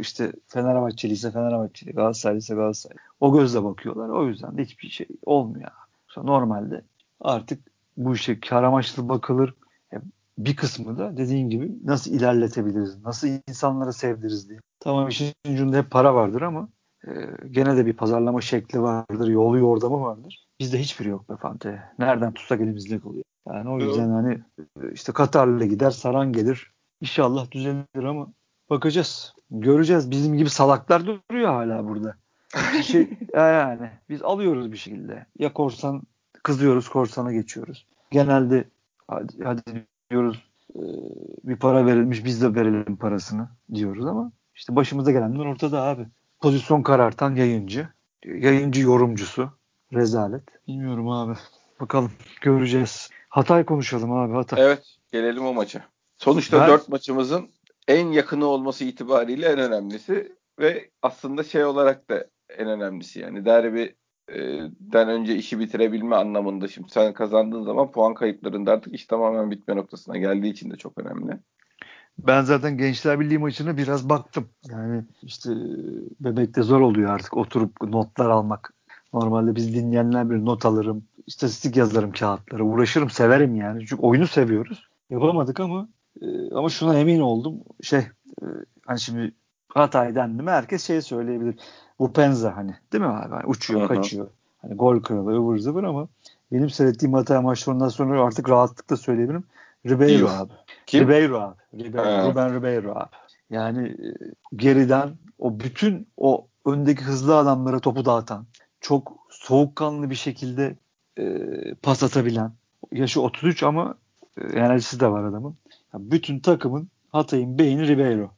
işte Fenerbahçeli ise Fenerbahçeli, Galatasaraylı ise Galatasaray. O gözle bakıyorlar. O yüzden de hiçbir şey olmuyor. Normalde artık bu işe kar amaçlı bakılır. Bir kısmı da dediğin gibi nasıl ilerletebiliriz, nasıl insanları sevdiririz diye. Tamam işin ucunda hep para vardır ama e, gene de bir pazarlama şekli vardır, yolu yordamı vardır. Bizde hiçbiri yok be Fante. Nereden tutsak elimizde kalıyor. Yani o yüzden hani e, işte Katar'la gider, Saran gelir. İnşallah düzelir ama bakacağız. Göreceğiz. Bizim gibi salaklar duruyor hala burada. şey, yani biz alıyoruz bir şekilde. Ya korsan kızıyoruz korsana geçiyoruz. Genelde hadi, hadi diyoruz e, bir para verilmiş biz de verelim parasını diyoruz ama işte başımıza gelenler ortada abi. Pozisyon karartan yayıncı, yayıncı yorumcusu, rezalet. Bilmiyorum abi. Bakalım göreceğiz. Hatay konuşalım abi Hatay. Evet gelelim o maça. Sonuçta ben... dört maçımızın en yakını olması itibariyle en önemlisi ve aslında şey olarak da en önemlisi yani derbi den önce işi bitirebilme anlamında şimdi sen kazandığın zaman puan kayıplarında artık iş tamamen bitme noktasına geldiği için de çok önemli. Ben zaten Gençler Birliği maçına biraz baktım. Yani işte bebekte zor oluyor artık oturup notlar almak. Normalde biz dinleyenler bir not alırım. istatistik yazarım kağıtlara. Uğraşırım, severim yani. Çünkü oyunu seviyoruz. Yapamadık ama e, ama şuna emin oldum. Şey e, hani şimdi Hatay dendi mi herkes şey söyleyebilir. Bu Penza hani değil mi abi? Yani uçuyor, Hı-hı. kaçıyor. Hani gol kralı ıvır zıvır ama benim seyrettiğim Hatay maçlarından sonra artık rahatlıkla söyleyebilirim. Ribeiro abi. Kim? Ribeiro abi. Ribeiro, Ruben Ribeiro abi. Yani e, geriden o bütün o öndeki hızlı adamlara topu dağıtan, çok soğukkanlı bir şekilde e, pas atabilen, yaşı 33 ama e, enerjisi de var adamın. Yani bütün takımın Hatay'ın beyni Ribeiro.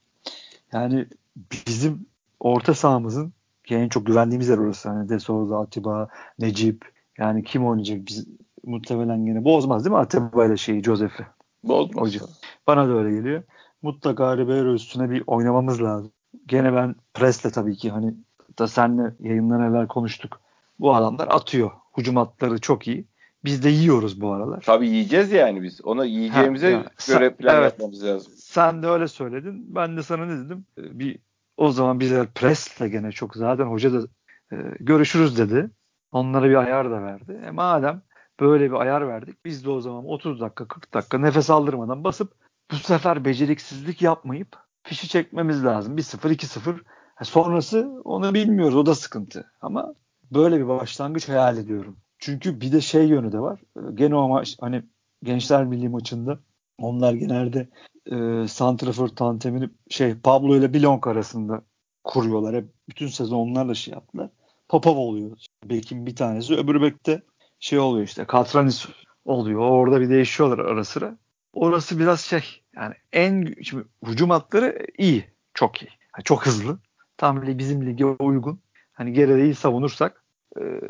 Yani bizim orta sahamızın en çok güvendiğimiz yer orası. Hani De Souza, Atiba, Necip. Yani kim oynayacak? Biz muhtemelen yine bozmaz değil mi Atiba ile şeyi Josef'i? Bozmaz. Hocam. Bana da öyle geliyor. Mutlaka Ribeiro üstüne bir oynamamız lazım. Gene ben presle tabii ki hani da senle yayından evvel konuştuk. Bu adamlar atıyor. Hücum hatları çok iyi. Biz de yiyoruz bu aralar. Tabii yiyeceğiz yani biz. Ona yiyeceğimize ha, yani, göre plan evet, yapmamız lazım. Sen de öyle söyledin. Ben de sana ne dedim? Ee, bir o zaman bize presle gene çok zaten hoca da e, görüşürüz dedi. Onlara bir ayar da verdi. E madem böyle bir ayar verdik biz de o zaman 30 dakika 40 dakika nefes aldırmadan basıp bu sefer beceriksizlik yapmayıp fişi çekmemiz lazım. 1-0 2-0. E sonrası onu bilmiyoruz. O da sıkıntı. Ama böyle bir başlangıç hayal ediyorum. Çünkü bir de şey yönü de var. E, gene o maç hani Gençler Milli maçında onlar genelde e, Santrafor tantemini şey Pablo ile Bilonk arasında kuruyorlar. Hep bütün sezon onlarla şey yaptılar. Popov oluyor. Bekin bir tanesi. Öbürü bekte şey oluyor işte. Katranis oluyor. Orada bir değişiyorlar ara sıra. Orası biraz şey yani en şimdi hücum hatları iyi. Çok iyi. Yani çok hızlı. Tam bizim lige uygun. Hani geride iyi savunursak e,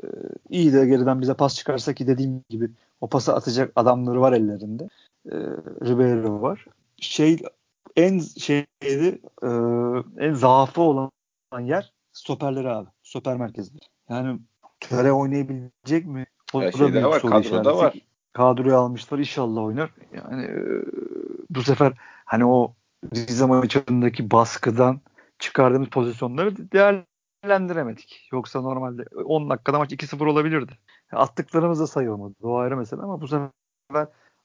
iyi de geriden bize pas çıkarsa ki dediğim gibi o pası atacak adamları var ellerinde. E, Ribeiro var şey en şeydi e, en zaafı olan yer stoperleri abi. Stoper merkezleri. Yani töre oynayabilecek mi? O Her büyük var, soru işareti. var. Kadroya almışlar inşallah oynar. Yani e, bu sefer hani o Rize maçındaki baskıdan çıkardığımız pozisyonları değerlendiremedik. Yoksa normalde 10 dakikada maç 2-0 olabilirdi. Attıklarımız da sayılmadı. O ayrı mesele ama bu sefer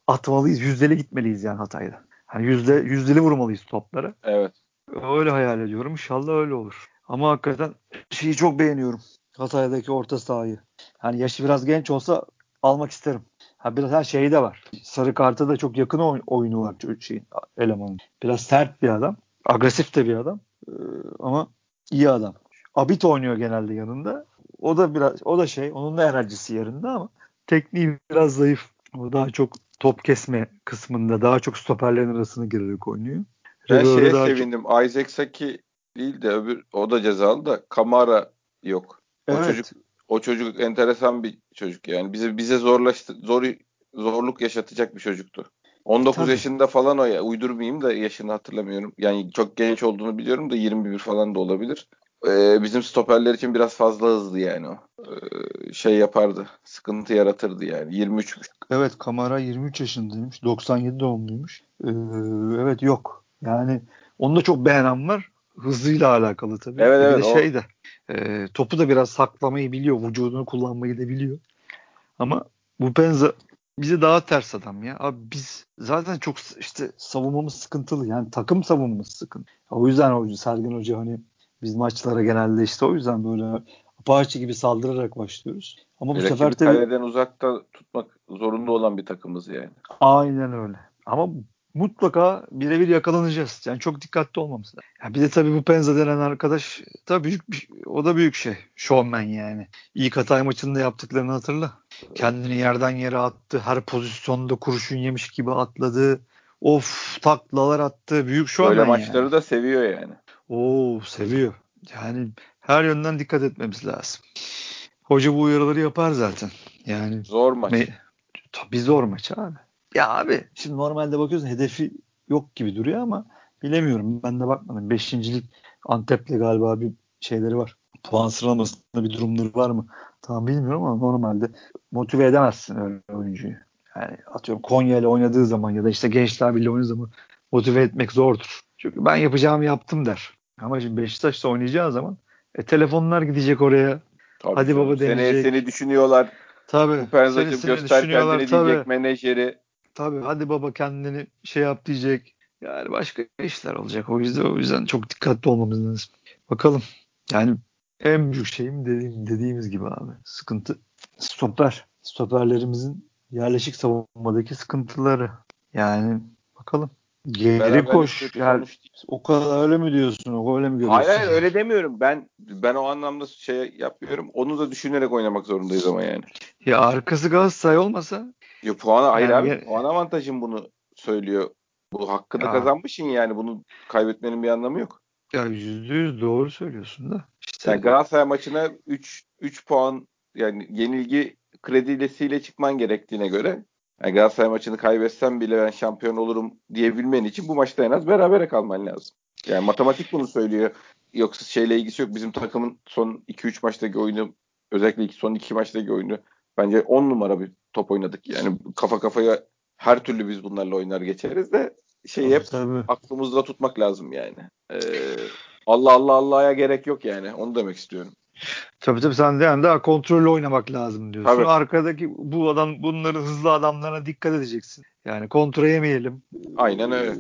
atmalıyız. Yüzdeli gitmeliyiz yani Hatay'da. Hani yüzde yüzdeli vurmalıyız topları. Evet. Öyle hayal ediyorum. İnşallah öyle olur. Ama hakikaten şeyi çok beğeniyorum. Hatay'daki orta sahayı. Hani yaşı biraz genç olsa almak isterim. Ha biraz her şeyi de var. Sarı karta da çok yakın oy- oyunu var şeyin elemanın. Biraz sert bir adam. Agresif de bir adam. Ee, ama iyi adam. Abit oynuyor genelde yanında. O da biraz o da şey onun da enerjisi yerinde ama tekniği biraz zayıf. O daha çok top kesme kısmında daha çok stoperlerin arasına girerek oynuyor. Ben Röböyle şeye sevindim. Çok... Isaac Saki değil de öbür o da cezalı da Kamara yok. O evet. çocuk o çocuk enteresan bir çocuk yani. Bize bize zorlaştı zor zorluk yaşatacak bir çocuktu. 19 Tabii. yaşında falan o ya. Uydurmayayım da yaşını hatırlamıyorum. Yani çok genç olduğunu biliyorum da 21 falan da olabilir. Ee, bizim stoperler için biraz fazla hızlı yani o. Ee, şey yapardı. Sıkıntı yaratırdı yani. 23. Evet Kamara 23 yaşındaymış. 97 doğumluymuş. Ee, evet yok. Yani onu da çok beğenen var. Hızıyla alakalı tabii. Evet, evet, bir de şey de e, topu da biraz saklamayı biliyor. Vücudunu kullanmayı da biliyor. Ama bu Penza bize daha ters adam ya. Abi biz zaten çok işte savunmamız sıkıntılı. Yani takım savunmamız sıkıntı. O yüzden o Sergen Hoca hani biz maçlara genelde işte o yüzden böyle Apache gibi saldırarak başlıyoruz. Ama bu sefer tabii kaleden uzakta tutmak zorunda olan bir takımız yani. Aynen öyle. Ama mutlaka birebir yakalanacağız. Yani çok dikkatli olmamız lazım. Yani bir de tabii bu Penza denen arkadaş tabii büyük bir, o da büyük şey. Showman yani. İlk Hatay maçında yaptıklarını hatırla. Kendini yerden yere attı. Her pozisyonda kurşun yemiş gibi atladı. Of taklalar attı. Büyük an Böyle maçları yani. da seviyor yani. Oo seviyor. Yani her yönden dikkat etmemiz lazım. Hoca bu uyarıları yapar zaten. Yani zor maç. Me- Tabii zor maç abi. Ya abi şimdi normalde bakıyorsun hedefi yok gibi duruyor ama bilemiyorum. Ben de bakmadım. Beşincilik Antep'le galiba bir şeyleri var. Puan sıralamasında bir durumları var mı? Tamam bilmiyorum ama normalde motive edemezsin öyle oyuncuyu. Yani atıyorum Konya ile oynadığı zaman ya da işte Gençler Birliği oynadığı zaman motive etmek zordur. Çünkü ben yapacağımı yaptım der. Ama şimdi Beşiktaş'ta oynayacağı zaman e, telefonlar gidecek oraya. Tabii Hadi canım. baba. Seneye seni düşünüyorlar. Tabii. Seni, seni göster kendini tabii. diyecek menajeri. Tabii hadi baba kendini şey yap diyecek. Yani başka işler olacak. O yüzden o yüzden çok dikkatli olmamız lazım. Bakalım. Yani en büyük şeyim dediğim, dediğimiz gibi abi. Sıkıntı stoper. Stoperlerimizin yerleşik savunmadaki sıkıntıları. Yani bakalım. Geri Beraber koş. Yani, o kadar öyle mi diyorsun? O öyle mi görüyorsun? Hayır hayır öyle demiyorum. Ben ben o anlamda şey yapıyorum. Onu da düşünerek oynamak zorundayız ama yani. Ya arkası Galatasaray olmasa ya puan hayır yani, abi puan avantajım bunu söylüyor. Bu hakkını ya. kazanmışsın yani. Bunu kaybetmenin bir anlamı yok. Ya yüzde yüz doğru söylüyorsun da. İşte yani Galatasaray maçına 3 3 puan yani yenilgi kredilesiyle çıkman gerektiğine göre yani Galatasaray maçını kaybetsem bile ben şampiyon olurum diyebilmen için bu maçta en az berabere kalman lazım. Yani matematik bunu söylüyor. Yoksa şeyle ilgisi yok. Bizim takımın son 2-3 maçtaki oyunu özellikle son 2 maçtaki oyunu bence 10 numara bir top oynadık. Yani kafa kafaya her türlü biz bunlarla oynar geçeriz de şey hep tabii. aklımızda tutmak lazım yani. Ee, Allah Allah Allah'a gerek yok yani. Onu demek istiyorum. Tabii tabii sen de yani daha kontrollü oynamak lazım diyorsun. Tabii. Arkadaki bu adam bunların hızlı adamlarına dikkat edeceksin. Yani kontra yemeyelim. Aynen öyle.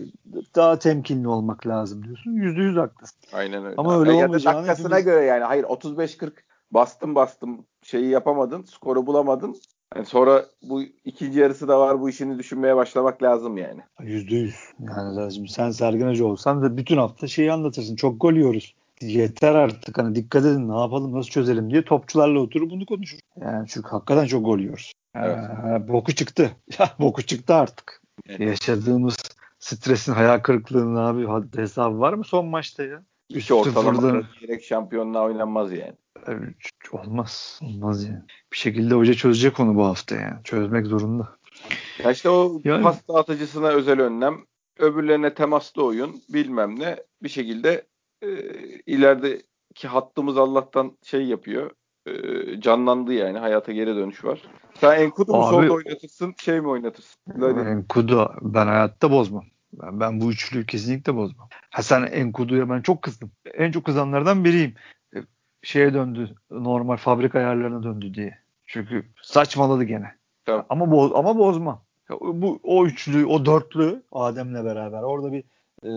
Daha temkinli olmak lazım diyorsun. Yüzde yüz haklısın. Aynen öyle. Ama öyle ya olmayacağını da dakikasına hepimiz... göre yani. Hayır 35-40 bastım bastım şeyi yapamadın. Skoru bulamadın. Yani sonra bu ikinci yarısı da var. Bu işini düşünmeye başlamak lazım yani. Yüzde yüz. Yani lazım. Sen Sergen Hoca olsan da bütün hafta şeyi anlatırsın. Çok gol yiyoruz yeter artık hani dikkat edin ne yapalım nasıl çözelim diye topçularla oturup bunu konuşur. Yani çünkü hakikaten çok gol yiyoruz. Evet. Ha, boku çıktı. Ya boku çıktı artık. Evet. Yaşadığımız stresin hayal kırıklığının abi hesabı var mı son maçta ya? Üç ortalama direkt şampiyonluğa oynanmaz yani. Evet, olmaz. Olmaz yani. Bir şekilde hoca çözecek onu bu hafta yani. Çözmek zorunda. Ya işte o yani, pas dağıtıcısına özel önlem, öbürlerine temaslı oyun, bilmem ne bir şekilde e, ilerideki hattımız Allah'tan şey yapıyor. E, canlandı yani. Hayata geri dönüş var. Sen Enkudu mu solda oynatırsın, şey mi oynatırsın? Böyle. Enkudu ben hayatta bozmam. Ben, ben bu üçlüyü kesinlikle bozmam. Ha sen Enkudu'ya ben çok kızdım. En çok kızanlardan biriyim. E, şeye döndü. Normal fabrika ayarlarına döndü diye. Çünkü saçmaladı gene. Tamam. Ama boz, ama bozma. Bu o üçlü, o dörtlü Adem'le beraber orada bir e,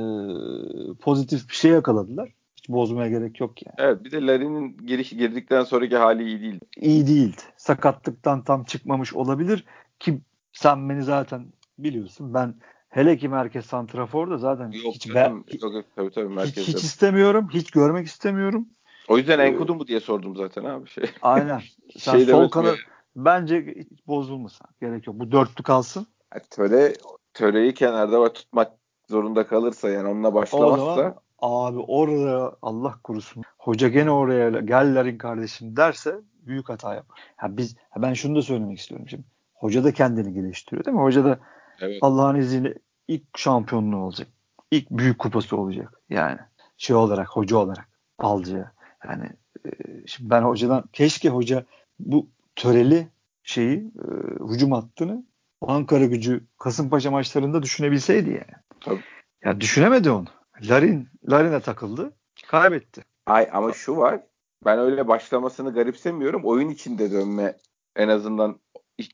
pozitif bir şey yakaladılar. Hiç bozmaya gerek yok yani. Evet bir de Larin'in giriş girdikten sonraki hali iyi değildi. İyi değildi. Sakatlıktan tam çıkmamış olabilir ki sen beni zaten biliyorsun. Ben hele ki merkez santrafor da zaten yok, hiç, canım, ben, yok, tabii, tabii, hiç, hiç istemiyorum. Hiç görmek istemiyorum. O yüzden ee, Enkudu mu diye sordum zaten abi. Şey. Aynen. Sen şey sol kanat bence bozulmasın. Gerek yok. Bu dörtlü kalsın. Töre, töreyi kenarda var tutmak zorunda kalırsa yani onunla başlamazsa abi orada Allah korusun hoca gene oraya gellerin kardeşim derse büyük hata yapar. Ha biz ha ben şunu da söylemek istiyorum şimdi. Hoca da kendini geliştiriyor değil mi? Hoca da evet. Allah'ın izniyle ilk şampiyonluğu olacak. İlk büyük kupası olacak. Yani şey olarak hoca olarak balcı. Yani e, şimdi ben hocadan keşke hoca bu töreli şeyi e, hücum hattını Ankara gücü Kasımpaşa maçlarında düşünebilseydi yani. Tabii. Ya düşünemedi onu. Larin, Larin'e takıldı. Kaybetti. Ay ama şu var. Ben öyle başlamasını garipsemiyorum. Oyun içinde dönme en azından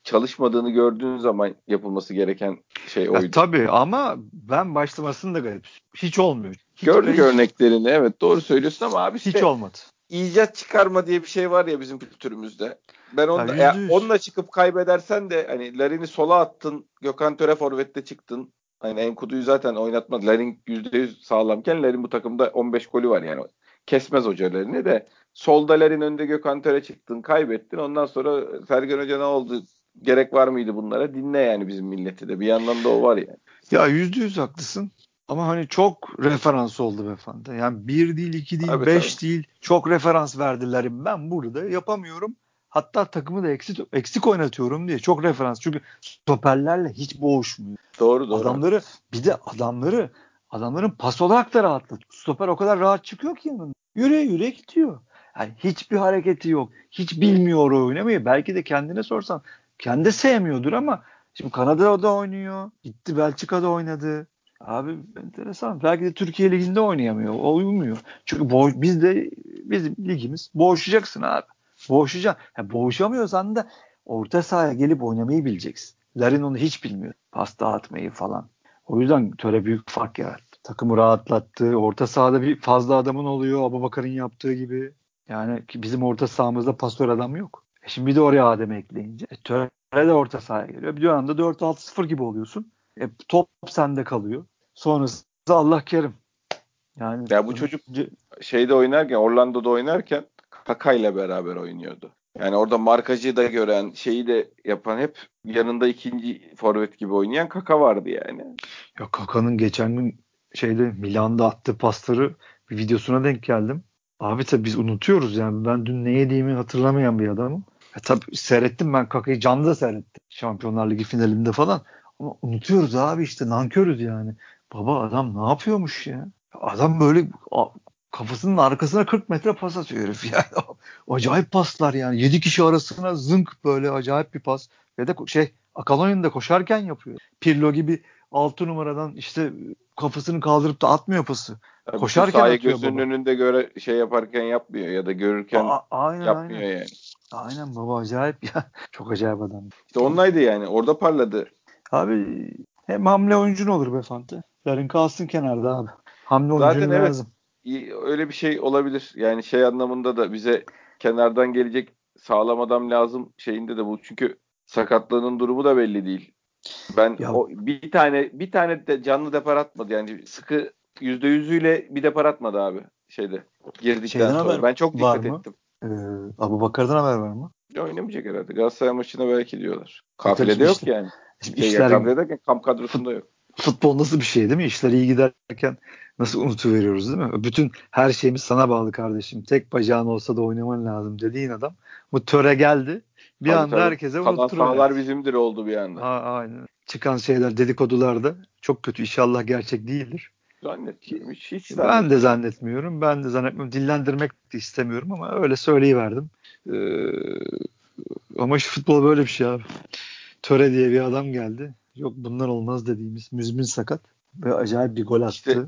çalışmadığını gördüğün zaman yapılması gereken şey oydu. Ya, tabii ama ben başlamasını da garip. Hiç olmuyor. Hiç Gördük hiç... örneklerini evet doğru söylüyorsun ama abi işte hiç olmadı. İcat çıkarma diye bir şey var ya bizim kültürümüzde. Ben onunla, ya, onunla çıkıp kaybedersen de hani Larin'i sola attın, Gökhan Töre forvette çıktın. Hani Enkudu'yu zaten oynatmadı. Larin %100 sağlamken Larin bu takımda 15 golü var yani. Kesmez hocalarını de. Solda Larin önde Gökhan Töre çıktın, kaybettin. Ondan sonra Sergen Hoca ne oldu? Gerek var mıydı bunlara? Dinle yani bizim milleti de. Bir yandan da o var yani. Ya yüzde yüz haklısın. Ama hani çok referans oldu beyefendi. Yani bir değil, iki değil, tabii, beş tabii. değil. Çok referans verdiler. Ben burada yapamıyorum. Hatta takımı da eksik, eksik oynatıyorum diye. Çok referans. Çünkü stoperlerle hiç boğuşmuyor. Doğru doğru. Adamları bir de adamları adamların pas olarak da rahatlatıyor. Stoper o kadar rahat çıkıyor ki yanında. Yüre yüre gidiyor. Yani hiçbir hareketi yok. Hiç bilmiyor o oynamayı. Belki de kendine sorsan kendi sevmiyordur ama şimdi Kanada'da oynuyor. Gitti Belçika'da oynadı. Abi enteresan. Belki de Türkiye Ligi'nde oynayamıyor. O uyumuyor. Çünkü boğ, biz de bizim ligimiz boğuşacaksın abi. Boğuşacaksın. Yani boğuşamıyorsan da orta sahaya gelip oynamayı bileceksin. Larin onu hiç bilmiyor. Pas dağıtmayı falan. O yüzden töre büyük fark yarattı. Takımı rahatlattı. Orta sahada bir fazla adamın oluyor. Abubakar'ın yaptığı gibi. Yani bizim orta sahamızda pasör adam yok. E şimdi bir de oraya Adem ekleyince. E, töre de orta sahaya geliyor. Bir anda 4-6-0 gibi oluyorsun. E, top sende kalıyor. Sonrası Allah kerim. Yani ya bu çocuk şeyde oynarken Orlando'da oynarken Kaka ile beraber oynuyordu. Yani orada markacı da gören, şeyi de yapan hep yanında ikinci forvet gibi oynayan Kaka vardı yani. Ya Kaka'nın geçen gün şeyde Milan'da attığı pasları bir videosuna denk geldim. Abi tabii biz unutuyoruz yani. Ben dün ne yediğimi hatırlamayan bir adamım. Ya tabii seyrettim ben Kaka'yı canlı da seyrettim. Şampiyonlar Ligi finalinde falan. Ama unutuyoruz abi işte nankörüz yani. Baba adam ne yapıyormuş ya? Adam böyle kafasının arkasına 40 metre pas atıyor herif yani. acayip paslar yani. 7 kişi arasına zınk böyle acayip bir pas. Ve de şey Akalonya'nın da koşarken yapıyor. Pirlo gibi 6 numaradan işte kafasını kaldırıp da atmıyor pası. Tabii koşarken atıyor gözünün baba. önünde göre şey yaparken yapmıyor ya da görürken A- aynen, yapmıyor aynen. yani. Aynen baba acayip ya. Çok acayip adam. İşte onlaydı yani. Orada parladı. Abi hem hamle oyuncun olur be Fante. Yarın kalsın kenarda abi. Hamle oyuncun Zaten evet, lazım. Öyle bir şey olabilir. Yani şey anlamında da bize kenardan gelecek sağlam adam lazım şeyinde de bu. Çünkü sakatlığının durumu da belli değil. Ben ya. o bir tane bir tane de canlı depar atmadı. Yani sıkı yüzde yüzüyle bir depar atmadı abi şeyde. Girdikten Şeyden sonra. Ben çok dikkat mı? ettim. Ee, Abu Bakar'dan haber var mı? Ya oynamayacak herhalde. Galatasaray maçına belki diyorlar. Kafilede yok yani. Şey, işler, kamp kadrosunda yok. Futbol nasıl bir şey değil mi? İşler iyi giderken nasıl unutuveriyoruz değil mi? Bütün her şeyimiz sana bağlı kardeşim. Tek bacağın olsa da oynaman lazım dediğin adam. Bu töre geldi. Bir tabii, anda tabii. herkese unutturur. Kalan bizimdir oldu bir anda. Ha, aynen. Çıkan şeyler dedikodularda çok kötü. İnşallah gerçek değildir. Zannetmiyorum. Hiç, hiç zannetmiyorum. Ben de zannetmiyorum. Ben de zannetmiyorum. Dillendirmek de istemiyorum ama öyle söyleyiverdim. Ee, ama şu futbol böyle bir şey abi. Töre diye bir adam geldi. Yok bunlar olmaz dediğimiz müzmin sakat ve acayip bir gol attı. İşte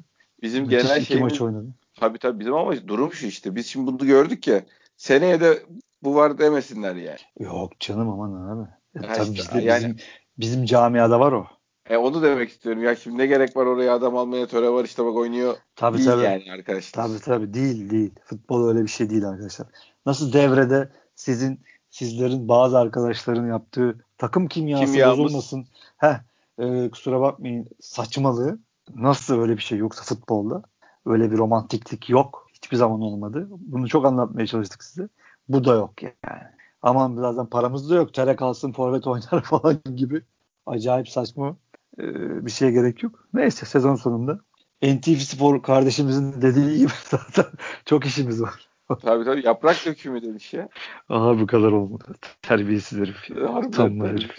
bizim Müthiş genel şeyimiz maç oynadı. Tabii tabii bizim ama durum şu işte. Biz şimdi bunu gördük ya. Seneye de bu var demesinler yani. Yok canım aman abi. E, tabii işte, bizde, yani, bizim, bizim camiada var o. E onu demek istiyorum. Ya şimdi ne gerek var oraya adam almaya töre var işte bak oynuyor. Tabii değil tabii. yani arkadaşlar. Tabii tabii değil değil. Futbol öyle bir şey değil arkadaşlar. Nasıl devrede sizin sizlerin bazı arkadaşların yaptığı takım kimyası Kimyamız. bozulmasın. Heh, e, kusura bakmayın saçmalığı. Nasıl öyle bir şey yoksa futbolda? Öyle bir romantiklik yok. Hiçbir zaman olmadı. Bunu çok anlatmaya çalıştık size. Bu da yok yani. Aman zaten paramız da yok. Tere kalsın forvet oynar falan gibi. Acayip saçma e, bir şeye gerek yok. Neyse sezon sonunda NTV Spor kardeşimizin dediği gibi zaten çok işimiz var. Tabii tabii yaprak dökümü demiş ya. Aha bu kadar olmadı. Terbiyesiz herif. Ya. Tam herif.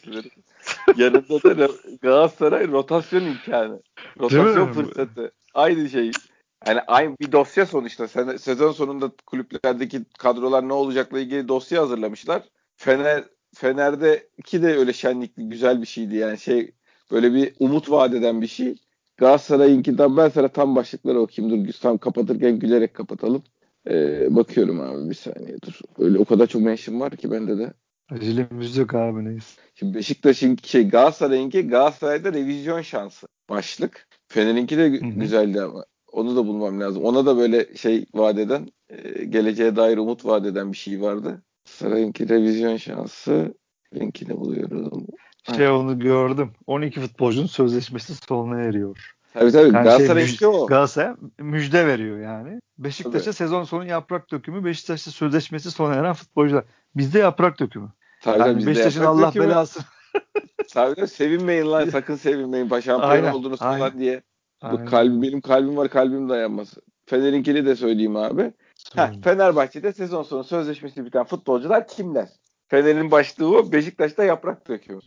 Yanında da Galatasaray rotasyon imkanı. Rotasyon fırsatı. Aynı şey. Yani aynı bir dosya sonuçta. Sen, sezon sonunda kulüplerdeki kadrolar ne olacakla ilgili dosya hazırlamışlar. Fener Fener'deki de öyle şenlikli güzel bir şeydi yani şey böyle bir umut vaat eden bir şey. Galatasaray'ınkinden ben sana tam başlıkları okuyayım. Dur tam kapatırken gülerek kapatalım. Ee, bakıyorum abi bir saniye dur. Öyle o kadar çok mention var ki bende de. Acelemiz yok abi neyse. Şimdi Beşiktaş'ın şey Galatasaray'ınki Galatasaray'da revizyon şansı başlık. Fener'inki de Hı-hı. güzeldi ama onu da bulmam lazım. Ona da böyle şey vadeden e, geleceğe dair umut vadeden bir şey vardı. Saray'ınki revizyon şansı. Linkini buluyorum. Şey ha. onu gördüm. 12 futbolcunun sözleşmesi sona eriyor. Tabii tabii. Yani Galatasaray şey, müjde, o. Galatasaray müjde veriyor yani. Beşiktaş'a sezon sonu yaprak dökümü, Beşiktaş'ta sözleşmesi sona eren futbolcular. Bizde yaprak dökümü. Tabii yani Beşiktaş'ın Allah dökümü. belasını Tabii sevinmeyin lan sakın sevinmeyin. Şampiyon oldunuz falan diye. Bu kalbi, benim kalbim var kalbim dayanmaz. Fener'inkini de söyleyeyim abi. Heh, Fenerbahçe'de sezon sonu sözleşmesi biten futbolcular kimler? Fener'in başlığı o. Beşiktaş'ta yaprak döküyor.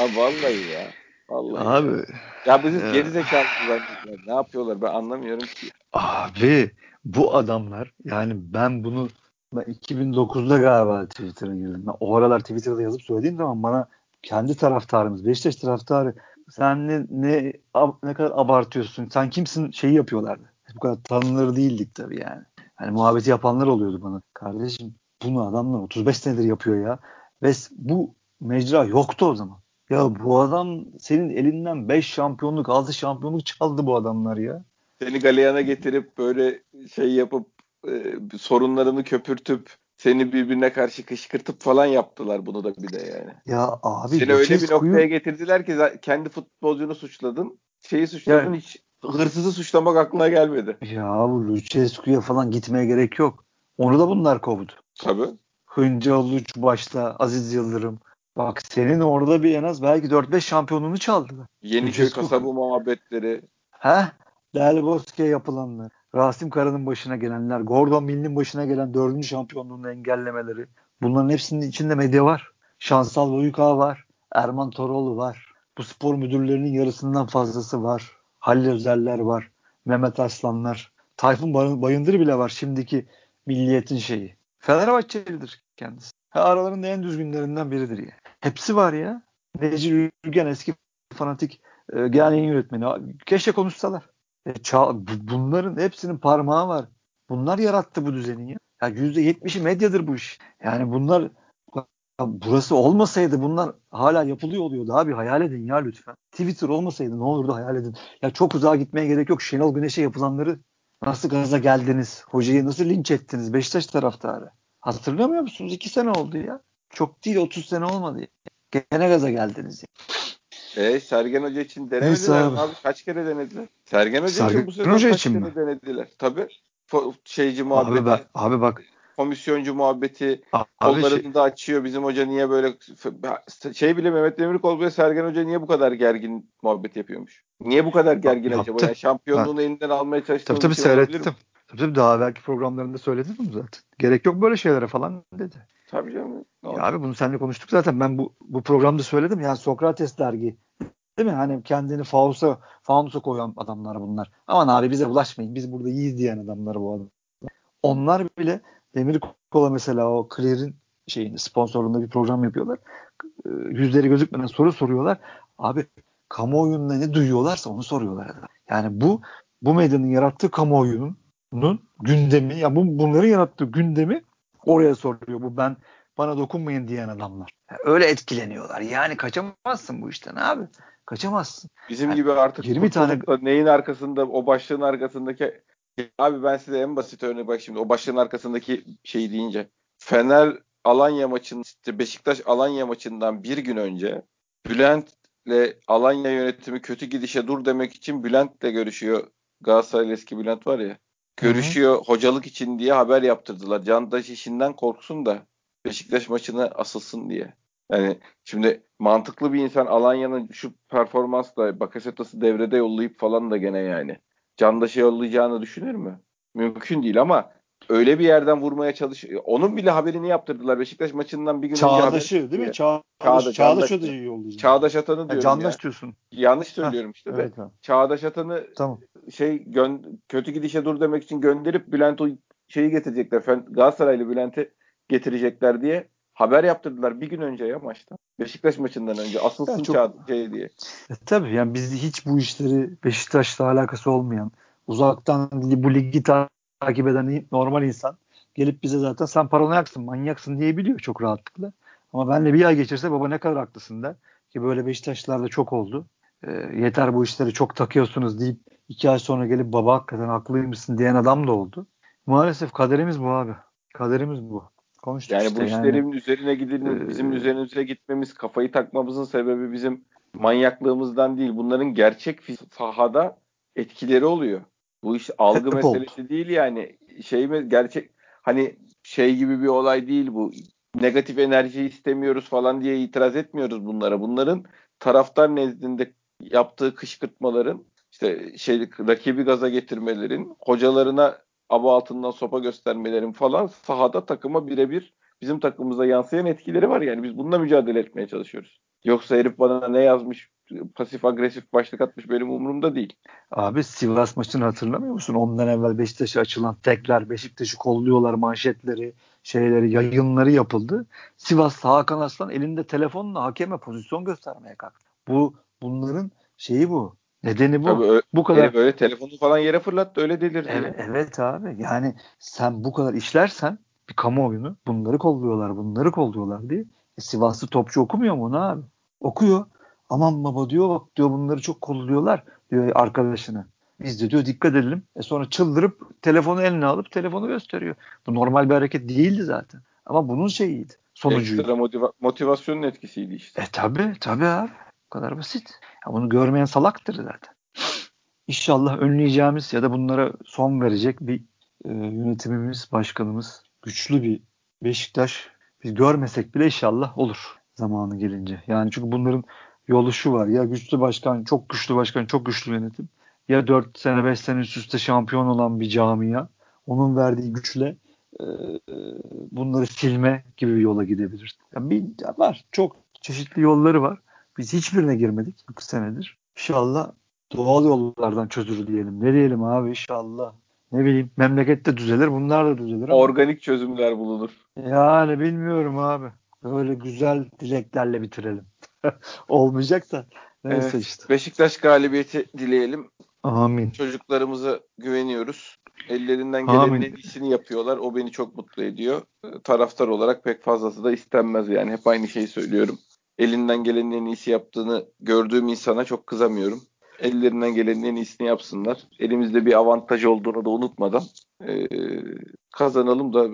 abi vallahi ya. Vallahi. Abi. Ya, bizim ya. geri zekalılar ne yapıyorlar ben anlamıyorum ki. Abi bu adamlar yani ben bunu ben 2009'da galiba Twitter'a girdim. Ben o aralar Twitter'da yazıp söylediğim zaman bana kendi taraftarımız, Beşiktaş taraftarı sen ne, ne ne kadar abartıyorsun, sen kimsin şeyi yapıyorlardı. Bu kadar tanınır değildik tabii yani. Hani muhabbeti yapanlar oluyordu bana. Kardeşim bunu adamlar 35 senedir yapıyor ya. Ve bu mecra yoktu o zaman. Ya bu adam senin elinden 5 şampiyonluk, 6 şampiyonluk çaldı bu adamlar ya. Seni galeyana getirip böyle şey yapıp e, sorunlarını köpürtüp seni birbirine karşı kışkırtıp falan yaptılar bunu da bir de yani. Ya abi seni öyle bir noktaya getirdiler ki kendi futbolcunu suçladın. Şeyi suçladın yani, hiç hırsızı suçlamak aklına gelmedi. Ya bu Lucescu'ya falan gitmeye gerek yok. Onu da bunlar kovdu. Tabii. Hınca Luç başta Aziz Yıldırım. Bak senin orada bir en az belki 4-5 şampiyonluğunu çaldılar. Yeniköy kasabı muhabbetleri. He? Del Bosque yapılanlar. Rasim Kara'nın başına gelenler, Gordon Mill'in başına gelen dördüncü şampiyonluğunu engellemeleri. Bunların hepsinin içinde medya var. Şansal Boyuka var. Erman Toroğlu var. Bu spor müdürlerinin yarısından fazlası var. Halil Özerler var. Mehmet Aslanlar. Tayfun Bayındır bile var şimdiki milliyetin şeyi. Fenerbahçelidir kendisi. Ha, aralarında en düzgünlerinden biridir ya. Hepsi var ya. Necil Ülgen eski fanatik e, genel yönetmeni. Keşke konuşsalar. E, bunların hepsinin parmağı var. Bunlar yarattı bu düzeni ya. Ya %70'i medyadır bu iş. Yani bunlar burası olmasaydı bunlar hala yapılıyor oluyordu abi hayal edin ya lütfen. Twitter olmasaydı ne olurdu hayal edin. Ya çok uzağa gitmeye gerek yok. Şenol Güneş'e yapılanları nasıl gaza geldiniz? Hocayı nasıl linç ettiniz? Beşiktaş taraftarı. Hatırlamıyor musunuz? İki sene oldu ya. Çok değil 30 sene olmadı. Ya. Gene gaza geldiniz ya. E, Sergen Hoca için denemediler abi. abi. Kaç kere denediler? Sergen Hoca Sergen için bu sezon Hoca kaç için kere mi? denediler? Tabii. Şeyci muhabbeti. Abi bak, abi bak. Komisyoncu muhabbeti. Abi kollarını şey... da açıyor. Bizim hoca niye böyle şey bile Mehmet Demirkol bile Sergen Hoca niye bu kadar gergin muhabbet yapıyormuş? Niye bu kadar gergin Yaptı. acaba? Yani şampiyonluğunu ha. elinden almaya çalıştığını Tabii tabii şey seyrettim. Tabii tabii daha belki programlarında söyledim mi zaten? Gerek yok böyle şeylere falan dedi. Tabii canım. Ya abi bunu seninle konuştuk zaten. Ben bu bu programda söyledim. Yani Sokrates dergi değil mi? Hani kendini fausa, faunusa koyan adamlar bunlar. Aman abi bize bulaşmayın. Biz burada iyiyiz diyen adamlar bu adam. Onlar bile Demir Kola mesela o Clear'in şeyinde sponsorluğunda bir program yapıyorlar. Ee, yüzleri gözükmeden soru soruyorlar. Abi kamuoyunda ne duyuyorlarsa onu soruyorlar. Yani bu bu medyanın yarattığı kamuoyunun gündemi ya bu bunların yarattığı gündemi oraya soruyor. Bu ben bana dokunmayın diyen adamlar. Yani öyle etkileniyorlar. Yani kaçamazsın bu işten abi. Kaçamazsın. Bizim yani gibi artık 20 tane neyin arkasında o başlığın arkasındaki abi ben size en basit örneği bak şimdi o başlığın arkasındaki şey deyince Fener Alanya maçının işte Beşiktaş Alanya maçından bir gün önce Bülent'le Alanya yönetimi kötü gidişe dur demek için Bülent'le görüşüyor. Galatasaray eski Bülent var ya. Görüşüyor Hı-hı. hocalık için diye haber yaptırdılar. Candaş işinden korksun da Beşiktaş maçına asılsın diye. Yani şimdi mantıklı bir insan Alanya'nın şu performansla Bakasetas'ı devrede yollayıp falan da gene yani Candaş'ı yollayacağını düşünür mü? Mümkün değil ama öyle bir yerden vurmaya çalışıyor. Onun bile haberini yaptırdılar Beşiktaş maçından bir gün Çağdaş'ı önce değil mi? Çağdaş, Çağdaş, da yollayacak. Çağdaş Atan'ı diyorum yani Candaş ya. diyorsun. Yanlış söylüyorum işte evet, de. Tamam. Çağdaş Atan'ı tamam. şey gön kötü gidişe dur demek için gönderip Bülent o şeyi getirecekler. Galatasaraylı Bülent'i getirecekler diye haber yaptırdılar bir gün önce ya maçta. Beşiktaş maçından önce asılsın yani çok... şey diye. E, tabii yani biz hiç bu işleri Beşiktaş'la alakası olmayan uzaktan bu ligi takip eden normal insan gelip bize zaten sen paranoyaksın, manyaksın diyebiliyor çok rahatlıkla. Ama benle bir ay geçirse baba ne kadar haklısın der. Ki böyle Beşiktaşlılarda çok oldu. E, yeter bu işleri çok takıyorsunuz deyip iki ay sonra gelip baba hakikaten haklıymışsın diyen adam da oldu. Maalesef kaderimiz bu abi. Kaderimiz bu. Konuştuk yani işte bu işlerin yani. üzerine gidilmemiz, ee, bizim üzerimize gitmemiz, kafayı takmamızın sebebi bizim manyaklığımızdan değil. Bunların gerçek sahada etkileri oluyor. Bu iş algı Hep meselesi oldu. değil yani. Şey mi gerçek hani şey gibi bir olay değil bu. negatif enerji istemiyoruz falan diye itiraz etmiyoruz bunlara. Bunların taraftar nezdinde yaptığı kışkırtmaların işte şey rakibi gaza getirmelerin, hocalarına aba altından sopa göstermelerin falan sahada takıma birebir bizim takımımıza yansıyan etkileri var yani biz bununla mücadele etmeye çalışıyoruz. Yoksa herif bana ne yazmış pasif agresif başlık atmış benim umurumda değil. Abi Sivas maçını hatırlamıyor musun? Ondan evvel Beşiktaş'a açılan tekler, Beşiktaş'ı kolluyorlar manşetleri, şeyleri, yayınları yapıldı. Sivas Hakan Aslan elinde telefonla hakeme pozisyon göstermeye kalktı. Bu bunların şeyi bu. Nedeni bu. Tabii bu kadar böyle telefonu falan yere fırlattı öyle delirdi. Evet, evet abi. Yani sen bu kadar işlersen bir kamuoyunu bunları kolluyorlar, bunları kolluyorlar diye. E, Sivaslı topçu okumuyor mu onu abi? Okuyor. Aman baba diyor bak diyor bunları çok kolluyorlar diyor arkadaşına. Biz de diyor dikkat edelim. E sonra çıldırıp telefonu eline alıp telefonu gösteriyor. Bu normal bir hareket değildi zaten. Ama bunun şeyiydi. Sonucuydu. Ekstra motiva- motivasyonun etkisiydi işte. E tabi tabi abi. Bu kadar basit. Ya bunu görmeyen salaktır zaten. İnşallah önleyeceğimiz ya da bunlara son verecek bir e, yönetimimiz, başkanımız, güçlü bir Beşiktaş biz görmesek bile inşallah olur zamanı gelince. Yani çünkü bunların yolu şu var. Ya güçlü başkan, çok güçlü başkan, çok güçlü yönetim. Ya 4 sene 5 sene üst üste şampiyon olan bir camia. Onun verdiği güçle e, bunları silme gibi bir yola gidebilir. Yani bir var. Çok çeşitli yolları var. Biz hiçbirine girmedik bu senedir. İnşallah doğal yollardan çözülür diyelim. Ne diyelim abi inşallah. Ne bileyim memlekette düzelir bunlar da düzelir. Ama. Organik çözümler bulunur. Yani bilmiyorum abi. Böyle güzel dileklerle bitirelim. Olmayacak da. Neyse evet, işte. Beşiktaş galibiyeti dileyelim. Amin. Çocuklarımıza güveniyoruz. Ellerinden gelenin en iyisini yapıyorlar. O beni çok mutlu ediyor. Taraftar olarak pek fazlası da istenmez yani. Hep aynı şeyi söylüyorum. Elinden gelenin en iyisi yaptığını gördüğüm insana çok kızamıyorum ellerinden gelenin en iyisini yapsınlar. Elimizde bir avantaj olduğunu da unutmadan e, kazanalım da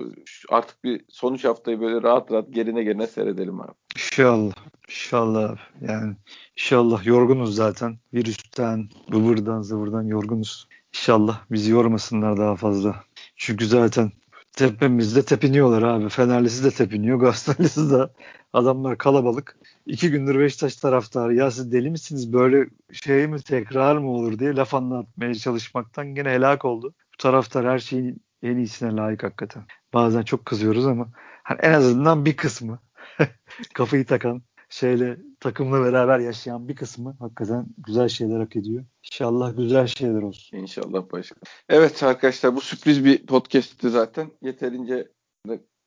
artık bir sonuç haftayı böyle rahat rahat gerine gerine seyredelim abi. İnşallah. İnşallah abi. Yani inşallah yorgunuz zaten. Virüsten, ıvırdan, zıvırdan yorgunuz. İnşallah bizi yormasınlar daha fazla. Çünkü zaten tepemizde tepiniyorlar abi. Fenerlisi de tepiniyor. Galatasaraylisi de. Adamlar kalabalık. İki gündür Beşiktaş taraftarı. Ya siz deli misiniz? Böyle şey mi tekrar mı olur diye laf anlatmaya çalışmaktan gene helak oldu. Bu taraftar her şeyin en iyisine layık hakikaten. Bazen çok kızıyoruz ama hani en azından bir kısmı kafayı takan şeyle takımla beraber yaşayan bir kısmı hakikaten güzel şeyler hak ediyor. İnşallah güzel şeyler olsun. İnşallah başka. Evet arkadaşlar bu sürpriz bir podcast'ti zaten. Yeterince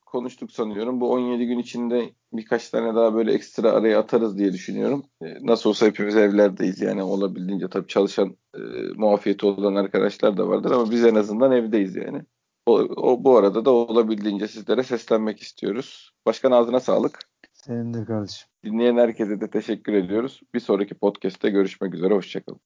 konuştuk sanıyorum. Bu 17 gün içinde birkaç tane daha böyle ekstra araya atarız diye düşünüyorum. E, nasıl olsa hepimiz evlerdeyiz yani olabildiğince tabii çalışan e, muafiyeti olan arkadaşlar da vardır ama biz en azından evdeyiz yani. O, o bu arada da olabildiğince sizlere seslenmek istiyoruz. Başkan ağzına sağlık. Senin de kardeşim. Dinleyen herkese de teşekkür ediyoruz. Bir sonraki podcast'te görüşmek üzere. Hoşçakalın.